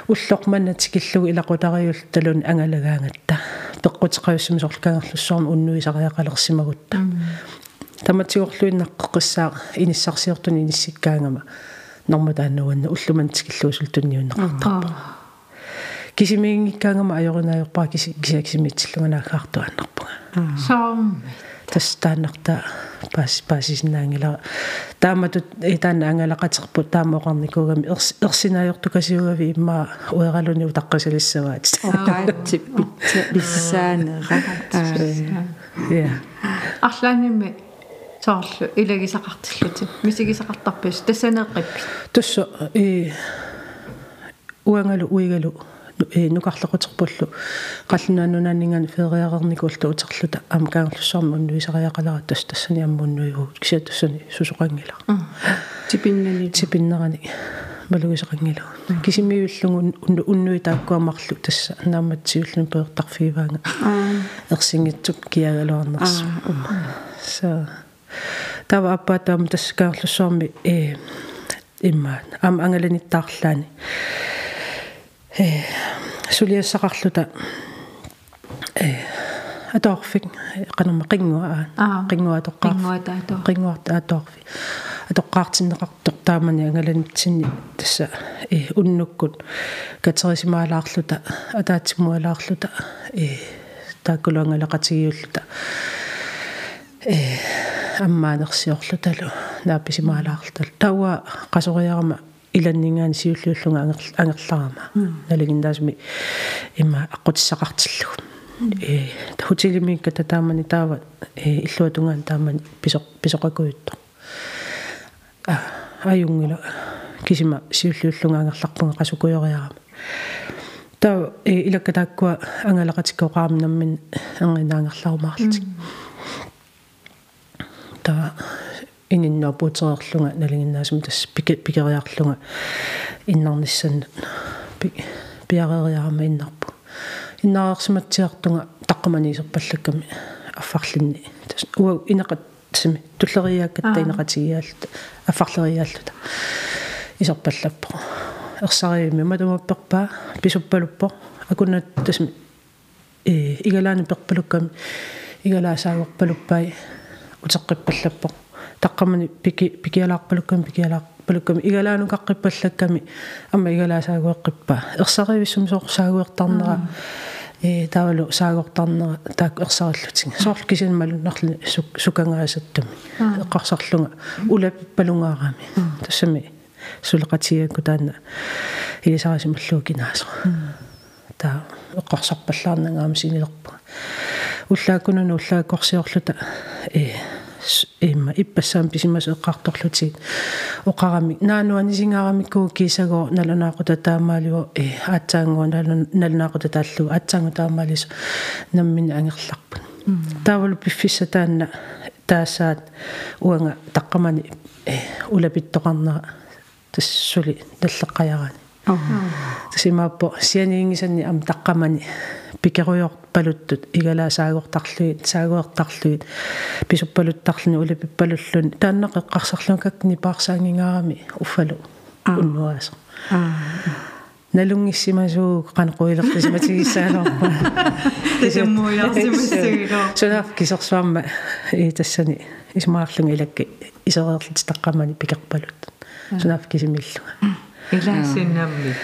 уллоқманна тикиллугу илақутариул талун ангалагаангатта пеққутеқаюссами сорлкаангерлуссуарма уннуисариақалерсимагутта таматсигорлуиннаққеққиссаа иниссарсиортуни иниссиккаангама норма тааннуанна уллуман тикиллуусул тунниуннеқартарпа кисимингиккаангама ajorinaajorpaa киси кисиаксимитсиллунганаахаартуаннарпуга саам тастааннарта пас пасиснаангила. Тааматут итаана ангалақатерпу таамоқарникуугами ерс ерсинаajortukasiugavi имма уералуни утаққасалиссаваат. Аатсиппитса биссаанера я арлаанимми соорлу илагисақартиллути мисигисақартарпис тассанеэққиппи туссу и уангалу уигалу э нукарлеқутерпуллу қаллунаанунааннингани фериарерникуулту утерлута амкаангерлуссарма уннуисариақалара тас тассани аммуннуигуу кися тассани сусоқангила типиннани. Типиннерани малуисеқангила кисимиуллугу унну уннуи тааккуамарлу тасса нааматсиуллун пеэртарфииваанга ерсингитсук киагалуарнерс со тава аппаатаам тассакаарлуссуарми э иммаат ам ангаланиттаарлаани э сулиассақарлута э атоорфик канарма қингуа аа. қингуа тоққар рингуатаато қингуарта атоорфи атоққаартиннеқартор таамани ангаланитсинни тасса э уннуккут катерисимаалаарлута атаатсимуалаарлута э тааккулуангалеқатигиуллута э аммаанерсиорлуталу наапписимаалаарлутал тауа қасориарама иланнингаани сиуллууллунга ангерларама налигиндаасми имма аққутиссақартиллугу э хотелимикка татаамани таава э иллуатунгаан таамани писоқ писоқакуютто а аюнгила кисима сиуллууллунга ангерларпунга қасукуйориарама таа э илаккатааккуа ангалақатиккоқаамнаммин ангинаангерларумаарлутик таа ининнуа путерерлунга налингиннаасум тас пикериарлунга. Иннарнissan пиарериарама иннарпу. Иннаарсиматсиартунга таққамани исерпаллакками аффарлинни. Тас уа инеқат тасми туллериааккатта инеқатигиааллута аффарлериааллута исерпаллаппо ерсариуми матумапперпаа писуппалуппо акунат тасми э игалаани перпалукками игалаасаагорпалуппай утеққиппаллаппо таққамани пики пикиалаарпалукками пикиалаарпалукками игалаанукаққиппаллакками амма игалаасаагуэққиппа ерсаривиссум соорсаагуертарнера э таавалу саагортарнера таак ерсариллутинга соорлу кисинмалуннарлни сукангаасаттами эққарсарлунга улаппалунгаарами тассами сулеқатиакку таана илисарисималлуу кинаасо таа эққарсарпаллаарнангаама синилерпа уллааккунуну уллааккорсиорлута э имма иппассаам писимас эққарторлутигит оқарами наануанисингаарамиккуу кисаго налунаақута таамаалиу э аатсаангуа налунаақута тааллу аатсаангу таамаалис наммин ангерларпут таавалу пиффисса таанна таассаат уанга таққамани э улапиттоқарнера тассули наллеққаяраани тасимааппо сианиингисанни ам таққамани пикеруйорпалуттут игалаасаагортарлуит саагуертарлуит писуппалуттарлуни улапиппалуллун тааннақ эққарсарлун какни паарсаангингаарами уффалу уннуаасо налунгиссимасуу канеқуилертисматигиссаалорпа <laughs> тасаммуяарсимассагилоо сунаф кисерсуарма и тассани исмаарлунг илакки исереерлит таққамани пикерпалут сунаф кисимиллуга илаассиннаамми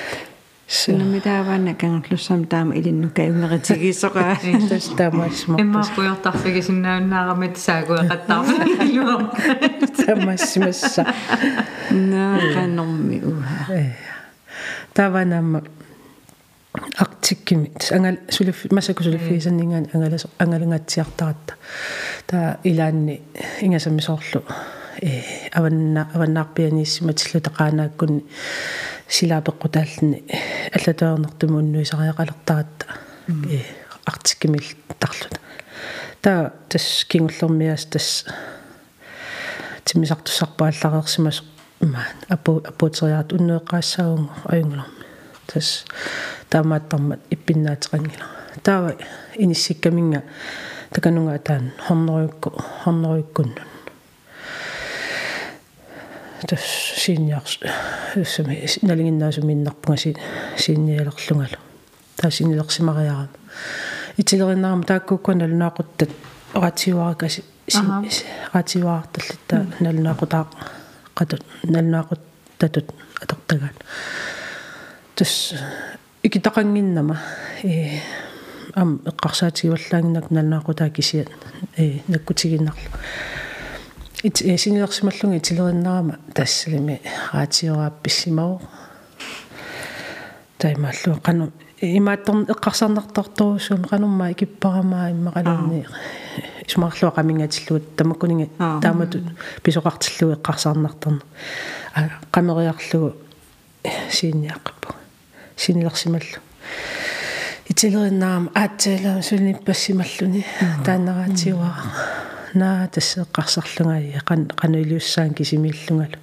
синамитааваана кангерлуссам таама илинну каюнгеритигисоqa тас таамассма имма пуйортарфигисиннауннаарамат саагуэқаттаарма таамассимасса наа каннэрми уха таванамма артиккими ангал сулиф масаку сулиффисаннингаан ангалас ангалангатсиартаратта таа илаанни ингасамисоорлу э аванна аваннаарпианииссиматиллу тақаанааккунни силаапеққутааллни аллатаернертумуннуисариақалертаратта э артиккимил тарлута таа тас кингуллермиас тас тимисартуссарпааллареерсимас маан апу апутериарат уннеэққаассаагунгу аюнгулерми тас таамааттармат иппиннаатеқангила таава иниссиккаминга таканунга таан хорнеруйукку хорнеруйуккуннун тас синьярс эссами налингиннаасуминнарпунга си синниалерлунгалу таа синнилерсимариарама итилериннаарама тааккуккуа налунаақуттат оратиуаракаси ратиуаарталлита налунаақутаа qatut nalnaaqut tatut atortagaan tas ikitaqanginnama ee am eqqarsaatigivallaanginnak nalnaaqutaa kisiat ee ee sinilersimallungi tilerinnerama tassalimi raatioraappissимау таймааллу qanu имааттер эққарсарнартортуусуум qanumma ikippaраmaa иммақалуунни исмарлуа qamingатиллуут тамаккунинга таамату писоқартиллуи эққарсаарнартерна а. qameriarlugu сиинниаққаппу синилерсималлу итилериннаама аатсаалаа сулниппассималлуни тааннараатиуаа наа тассеэққарсарлунгаи qan qanuiliussaan кисимииллунгалу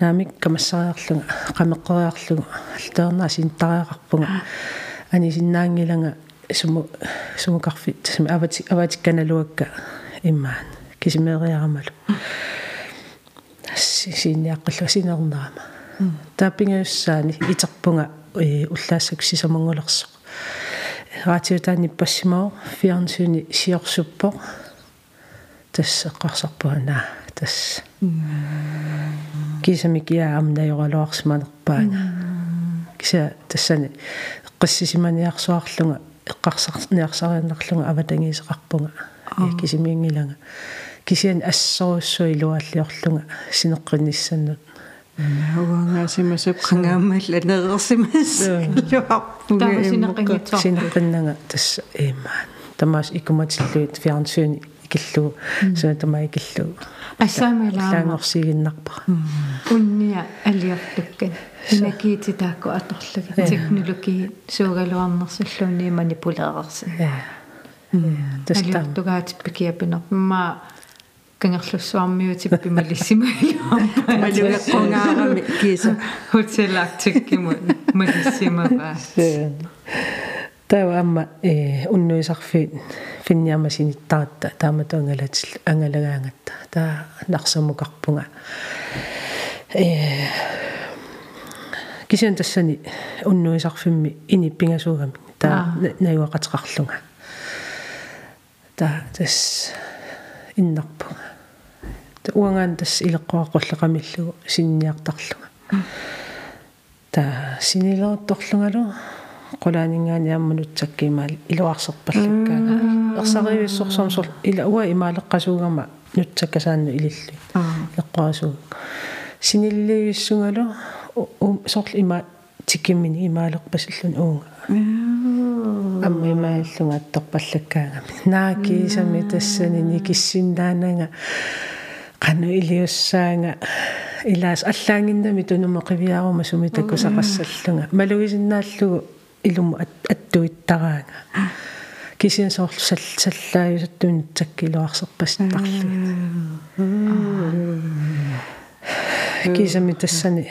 наамик камассариарлунга qamеққериарлугу алтернаа синтариақарпунга ани синнаангиланга суму сумукарфи тасми авати аватикканалуакка иммаан кисимериарамалу синниаққаллу синернерама тааппингаюссаани итерпунга уллаассак сисамангулерсоқ раатиутаани пассимау фиарнсуни сиорсуппо тассеққарсарпуана тасс кисамикиа амнаёралуарсиманерпаана киса тассани эққиссисиманиарсуарлунга эққарсарниарсарианнарлунга аватангиисеқарпунга кисимиангилага кисиан ассоруссуи илуаллиорлунга синеққинниссаннут уангаасимасуп қангааммал анерерсимас таава синеққингитсоо синеққиннага тасса ээмаан тамаас икуматиллуит фиарнсуни икиллугу суна тама икиллугу ассаамалаама лаангорсигиннарпа унниа алиарлуккан инакиити таакку аторлуга технологи суугалуарнерсаллуунни манипулеерерси таста алиортугаат пикиапинер ма кангерлуссуармиути пималиссимаалуарма малугеққунгаарами киса хотелактиккиму малиссимаваа таа амма э уннуисарфи финниама синиттаратта таамату ангалатил ангалагаангатта таа нарсамукарпунга э кисиан тассани уннуисарфимми иниппингасуугами таа наюақатеқарлунга таа тас иннарпунга. Уангаан тас илеққуаққуллеқамиллугу синниартарлунга. Таа синилерторлунгалу qulaaninngaani ammunutsakkиимаал илуарсерпаллаккаага ерсаривиссорсорсор ила уа имаалеққасуугама нутсаккасаанну илилли леққуасуу синилливиссунгалу сорл има тиккиммини имаалеқпасиллун уунга амма имааллунга атторпаллаккаагами наакиисами тассани никиссиннаанага qanu iliussaanga ilaas allaanginnami tunumaqiviyaaruма sumitakkusaqassallunga malugisinnaallугу илуму аттуиттараага кисиан соорлу саллааюсаттуни таккилуарсерпас тарлуги кисами тассани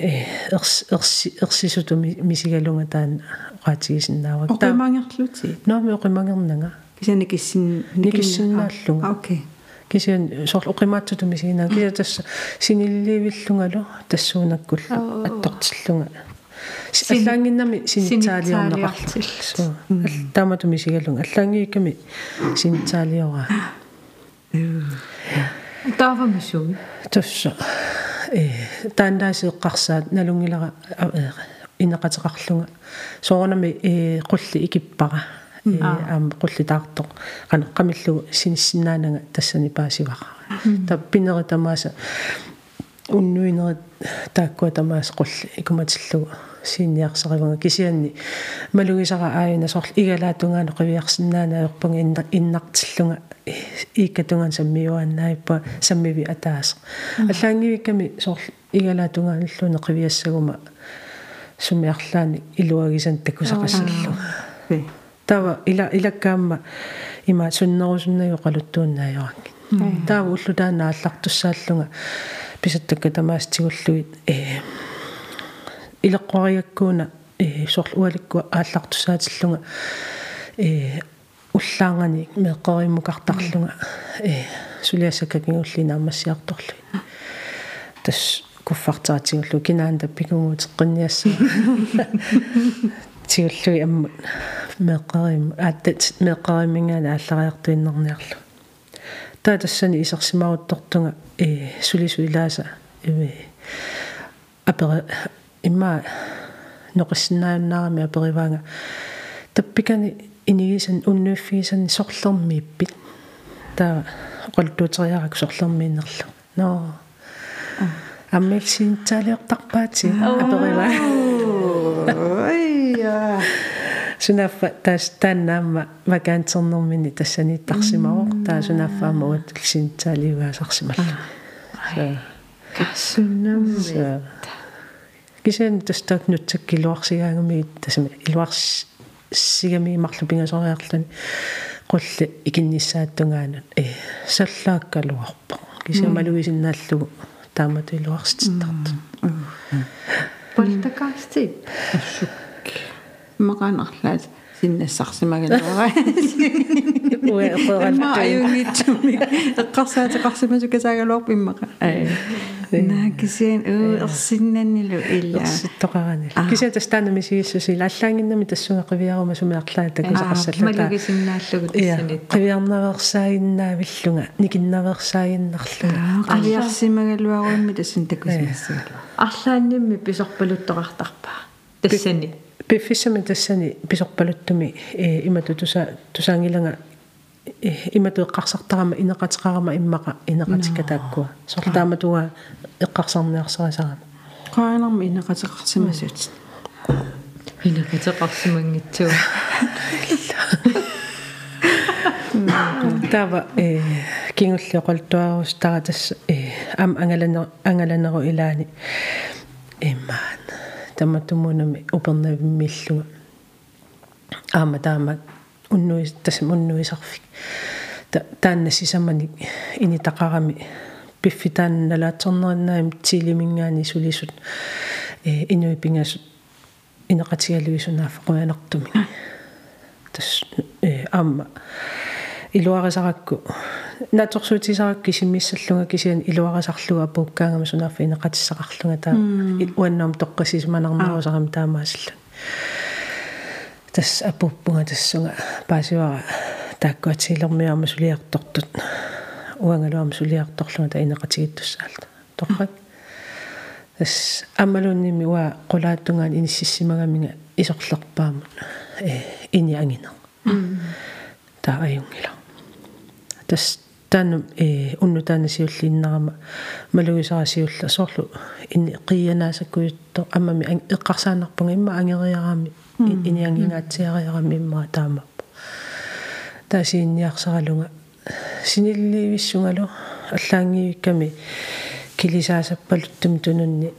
э ерс ерси ерсисутуми мисигалунга таан оqaатигисиннаавак оқимаангерлути нооми оқимангернага кисани киссин никиссуннааллунга окей. Кисиан сорл оқимаатсутуми сигинаа киса тасса синилливиллунгалу тассуунаккул аттортиллунга аллаангиннами синитсаалиорнеқарлу тааматуми сигалунга аллаангиикками синитсаалиора таавамисуми тусса э таандаасеэққарсаат налунгилара инеқатеқарлунга. Соорнами э қулли икиппара. Э аам қулли таартоқ қана қамиллу синиссинаанага тассани паасиваqa та пинери тамааса уннуинери тааккуа тамаас қулли икуматиллугу сиинниарсаривага кисианни. Малугисара ааюна сорл игалаатунгаано қивиарсинаана ерпанга иннартиллунга ииккатунган саммиуаннаиппа саммиви атаас. Аллаангивикками сорл игалаатунгаанллуне қивиассагума сумиарлаани илуагисан такусақассаллу тава ила илаккаама има суннерусуннагу қалуттууннаajorакки таава уллутаана аллартуссааллунга писаттакка тамаастигуллуит э илеққуариаккууна э сорл уаликку ааллартуссаатиллунга э уллаангани меэққориммукартарлунга э сулиассаккакингуллина аммассиарторлуи тас куффартаатигуллу кинаан таппикугуутеққинниассу тигуллуи аммут меэққарим ааттат меэққаримингаана ааллариартуиннерниарлу таа тассани исерсимаруттортунга э сулису илааса э апера имма ноқиссиннааюннаарами апериваанга таппикани инигисан уннуиффигисан сорлермииппит таа qoltuuteriarak soрлермииннерлу ноо аммилсинтаалиортарпаати аперива ойя. Сунаффа тас тааннаама вакаантернэрмини тассаниттарсимавоқ таа сунаффаама уаттилсинтаалиуаасарсималла кассуннамми кисен тастак нутсаккилуарсигаангами тасами илуарс сигами марлупингасориарлани qulli ikinnissaattungaanut э саллааккалуарпа кисамалуисиннааллугу таамату илуарсититтарту полтакаасти ассук мақанарлаат синнассарсимагалуара уэ ма аюнгитсуми эққарсаатеқарсимасу касаагалуарпу иммақа наакисиан уу ерсиннаннилу илла ситтоқарани киса тастаанами сигиссуси аллаангиннами тассугақивиарума сумиарлаа такусақарсаллата малугисиннааллугу я тассанит қивиарнаверсаагиннаавиллунга никиннаверсаагиннарлунга авиарсимагалуаруимми тассан такусимассагала арлааннимми писорпалуттоқартарпа тассани пиффисами тассани писорпалуттуми э имату туса тусаангиланга э имату эққарсартарама инеқатеқарама иммақа инеқатиккатааккуа сортааматуга эққарсарниарсарисарама qaanarmi inaqateqarsimasut инакатеқарсимангитсуу тава э кингуллиоқалтуарус тара тасс э ам ангаланер ангаланеру илаани иммаан таматумунами упернавиммиллуга аама таама уннуис тасм уннуисарфик. Та таанна сисамани инитақарами пиффитаанналаатсорнериннаами тилимингаани сулисут э инуипингасут инеқатигалуисунааффа қуянартуми тас э аама илуарисаракку наторсуутисарак кисиммиссаллунга кисиан илуарисарлуга пуккаангама сунааффа инеқатиссақарлунга таа уаннаам тоққасисманарнерусарам таамаасалла тас апуппунга тассунга паасивара тааккуатсилермиарма сулиартортут уангалуарма сулиарторлунга та инеқатигиттуссаалта тоққат тас аммалуунними уа қулааттунгаан иниссиссимагаминга исорлерпаамут э ини ангинер таа аюнгила тас таанум э унну таана сиуллииннарама малугисарасиулла соорлу ини қиянаасаккуйутто аммами эққарсаанарпунга имма ангериарами. Иниангингаатсиариарами имма таамаппа таасиинниарсаралунга синилливиссунгалу аллаангиикками килисаасаппалуттум тунунни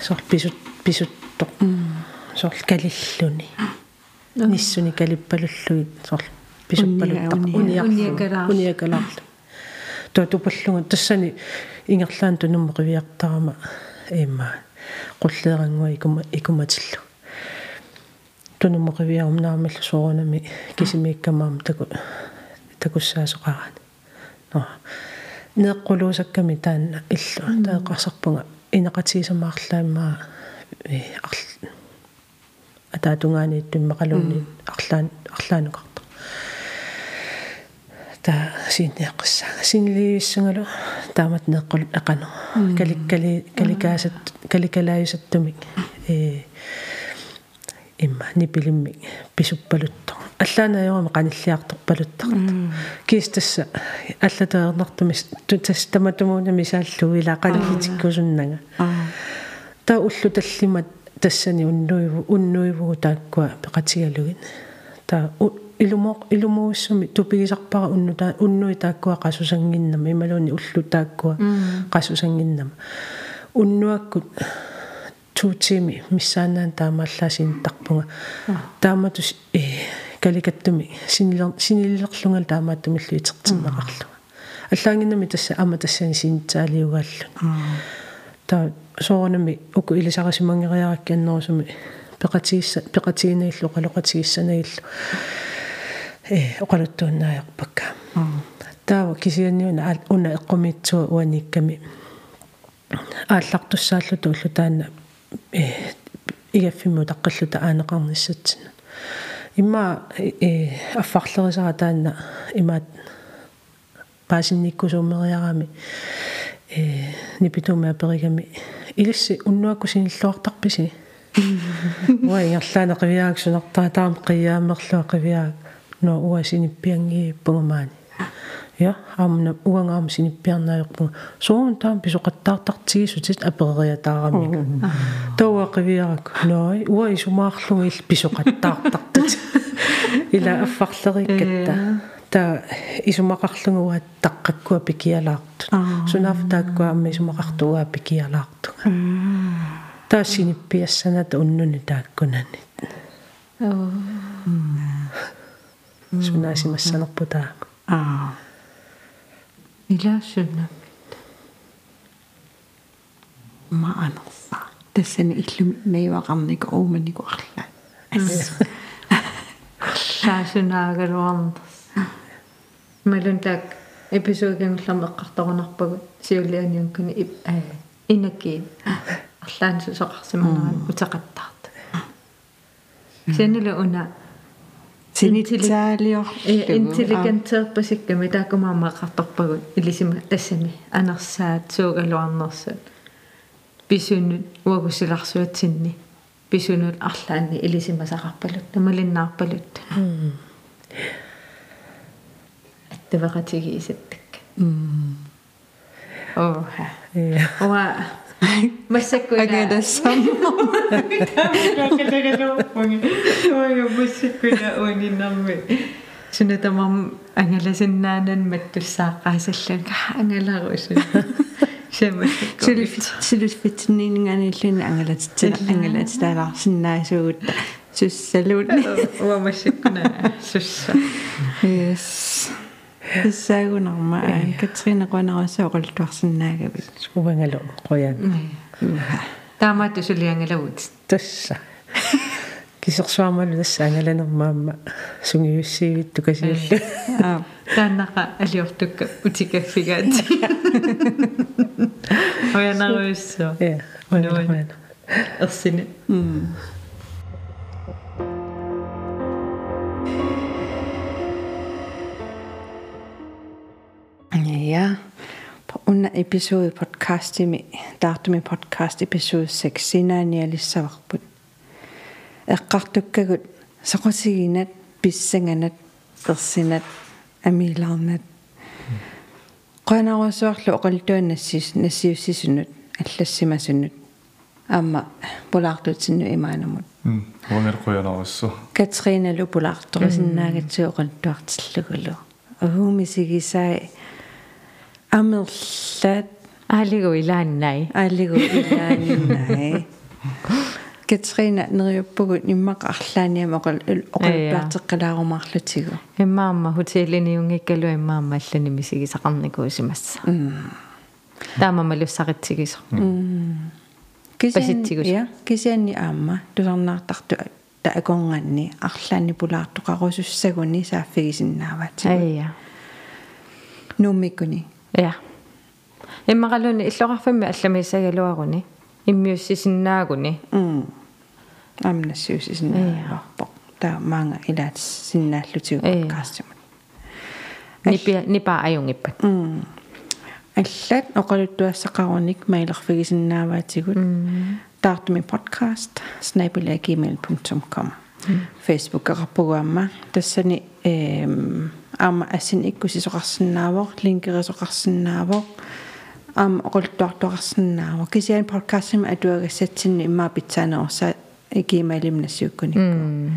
сор писут писутто сор калиллуни. Ниссуни калиппалуллуит сор писуппалуттақ униакалаа униакалаарлу туатупаллунга тассани ингерлаан тунумму қивиартарама имма qulleerangua ikuma ikumatилlu тунумоқивиарумнаамаллу соорунами кисимииккамаам таку такуссаасоқарани но неэққулуусакками таанна иллу таэқарсарпунга инеқатиисамаарлаамаа э арл атаатунгаани туммақалуунни арлаан арлаанукарта та синнеэққиссаага синливиссунгалу таамат неэққул эқано каликкали каликаасат каликалааюсаттумик э имма нипилимми писуппалутто аллаанаёрами каниллиарторпалуттарта кистасса аллатаернартумис тутас таматумуунами сааллу илаақалиллитиккусуннага та уллу таллимат тассани уннуиву уннуиву тааккуа пеқатигалугин та илумоқ илумууссуми тупигисарпара уннута уннуи тааккуа қасусангиннама ималуни уллу тааккуа қасусангиннама уннуаккут туутими миссаанаан таамааллаасин тарпунга тааматус э каликаттуми синилер синиллерлунгал таамааттумиллу итертиммақарлуга аллаангиннами тасса ама тассани синитсаалиугааллу та соорнами уку илисарасимангериараккианнерусуми пеқатиисса пеқатиинаиллу қалоқатииссанаиллу э оқалуттууннааяқпакка таава кисианниуна уна эққумитсуа уаникками. Ааллартуссааллуту уллу таана э игаффимму таққаллута аанеқарниссатсина имма э аффарлерисара таана имаат паасинниккусуумериарами э нипитуумаа перигами илисси уннуакку синиллуартарписи. <laughs> Уа ингерлаанеқивиаак сунартаа таам қиаамерлуа қивиаак но уа синиппиангии пугамаани я амна уангаам синиппиарнаajorпу соон таам писоқаттаартартигисутит аперериатаарамик тауа қивиарак ной уа исумаарлугил писоқаттаартартат ила аффарлериккатта та исумақарлугуа таққаккуа пикиалаарту сунаф тааккуа амма исумақартуа пикиалаарту таа синиппиассаната уннуни тааккунани оо сунаасимассанерпу таа аа. Илаассуннаммит ма анерса тассани иллуми наивақарник оуманику арлаа ас. Саасунаагалуарнерс малун таак эпизоодингулларма эққарторунарпагут сиулианиункуни ип аа инаккиин арлаан сусоқарсиманеран утеқаттарта сеннеле уна синитсаалиор интеллигентеерпасикками таакумаама эққарторпагут илисима тассами анерсаат суугалуарнерсат писунут уагусиларсуатсинни писунут арлаанни илисимасақарпалут намалиннаарпалут аттавақатигиисаттак оха оа массаккуна агедассам ой массаккуна уаниннарми сунатамам ангаласиннаанан маттуссааққаасаллан ангалаарусу сэмэкку силусфитсинниингааниллуни ангалатитсила ангалатитаалаарсиннаасугутта суссалуутни уа массаккуна сусса yes саагунарма катрина қонараса оқалтуарсинаагавит уангалу қоян таамаату сулиангалавут тасса кисерсуармалу тасса ангаланермаама сунгиуссиивит тукасиуллу аа тааннаqa алиортукка утикаффигаат оянаруиссо я уангалу ерсини Ja, under episode podcastimi taartumi podcast episode 6 sinaanialissavarput эққартуккагут соқосигинат писсанганат персинат амилаарнат qanarusuarlu oqaltuannassiis nassiussisунут аллассимасунут аама пулаартутсинну имаанамут м уангер қуянаруссу катрина лупулаарторисиннаагатсу оqaltuartillugulu агуумисигисаа амерлаат аалигу илааннай алигу илааниннай катрина нериуппугут иммаqa арлааниама оқал оқалпаартеққалаарумаарлутигу иммаама хотеллиниунгиккалу иммаама аллани мисигисақарникуусимасса таама малуссаритсигисо паситсигус я кисианни аама тусарнаартарту та аконганни арлаанни пулаартоқарусуссагуни сааффигисиннааваат ая. Нуммиккуни я иммақалуни иллоқарфамми алламиссагалуаруни иммиуссисиннаагуни м амнассиусисиннааварпо таа маанга илаат синнааллутигу Ия. подкастимут нипи нипа аюнгиппат м аллат оқалуттуассақаруник маилерфигисиннааваатигут таартуми подкаст snabelag@gmail.com facebook ақарпугуамма тассани эм аама ассин иккусисоқарсинаавоо линкерисоқарсинаавоо аама оқултуартуақарсинаавоо кисиан подкастим атуагассатсинни иммаа питсаанерса гималимнассууккуникку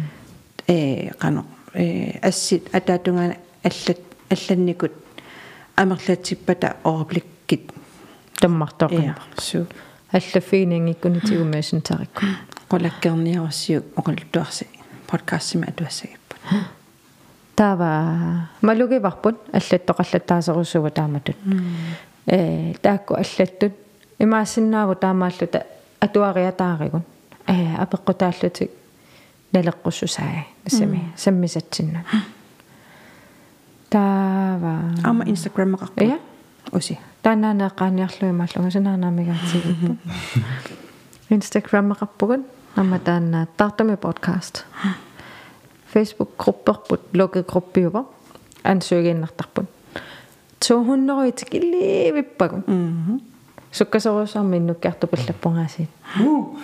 э қано э ассит атаатунгаана аллат алланникут амерлатсиппата оропликкит таммартоқин э су. Аллаффигинингиккунитигумаасин тарикку qolakkerniarussiu oqulluarsi podcastima atuassagipпут таава малугиварпут аллаттоқаллаттаасерусуга тааматут э таакку аллаттут имаассиннааву таамааллута атуариатааригун э апеққутааллутик налеққуссусаа нассами саммисатсиннут таава ama instagram aqarpu я usi таанаанааққааниарлуимааллуга санаанаамигаатигиппу инстаграм ақарпугут намма таанаа тартами подкаст. Facebook групперпут лукет группиува ансуигииннартарпут 200 итикилливиппагу mhm суккасорусаарми иннуккиарту пуллаппунгаасиит уу.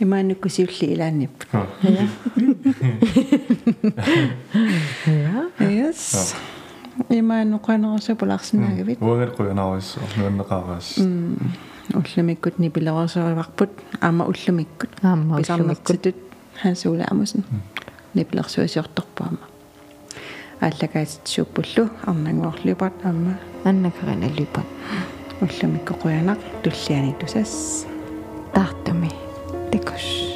Imaanukkusiulli ilaannipput yes. Imaanuqanerussu pularsinnaagavit уагер куянаависсу нуаннеқаараас уллумиккут нипилерсуриварпут аама уллумиккут аама писарнертитут хансуула амусн нипилерсуисиорторпаама ааллагаатитсууппуллу арнангоорлупат аама аннакариналлипат уллумикко қуянақ туллиани тусас таартами тикус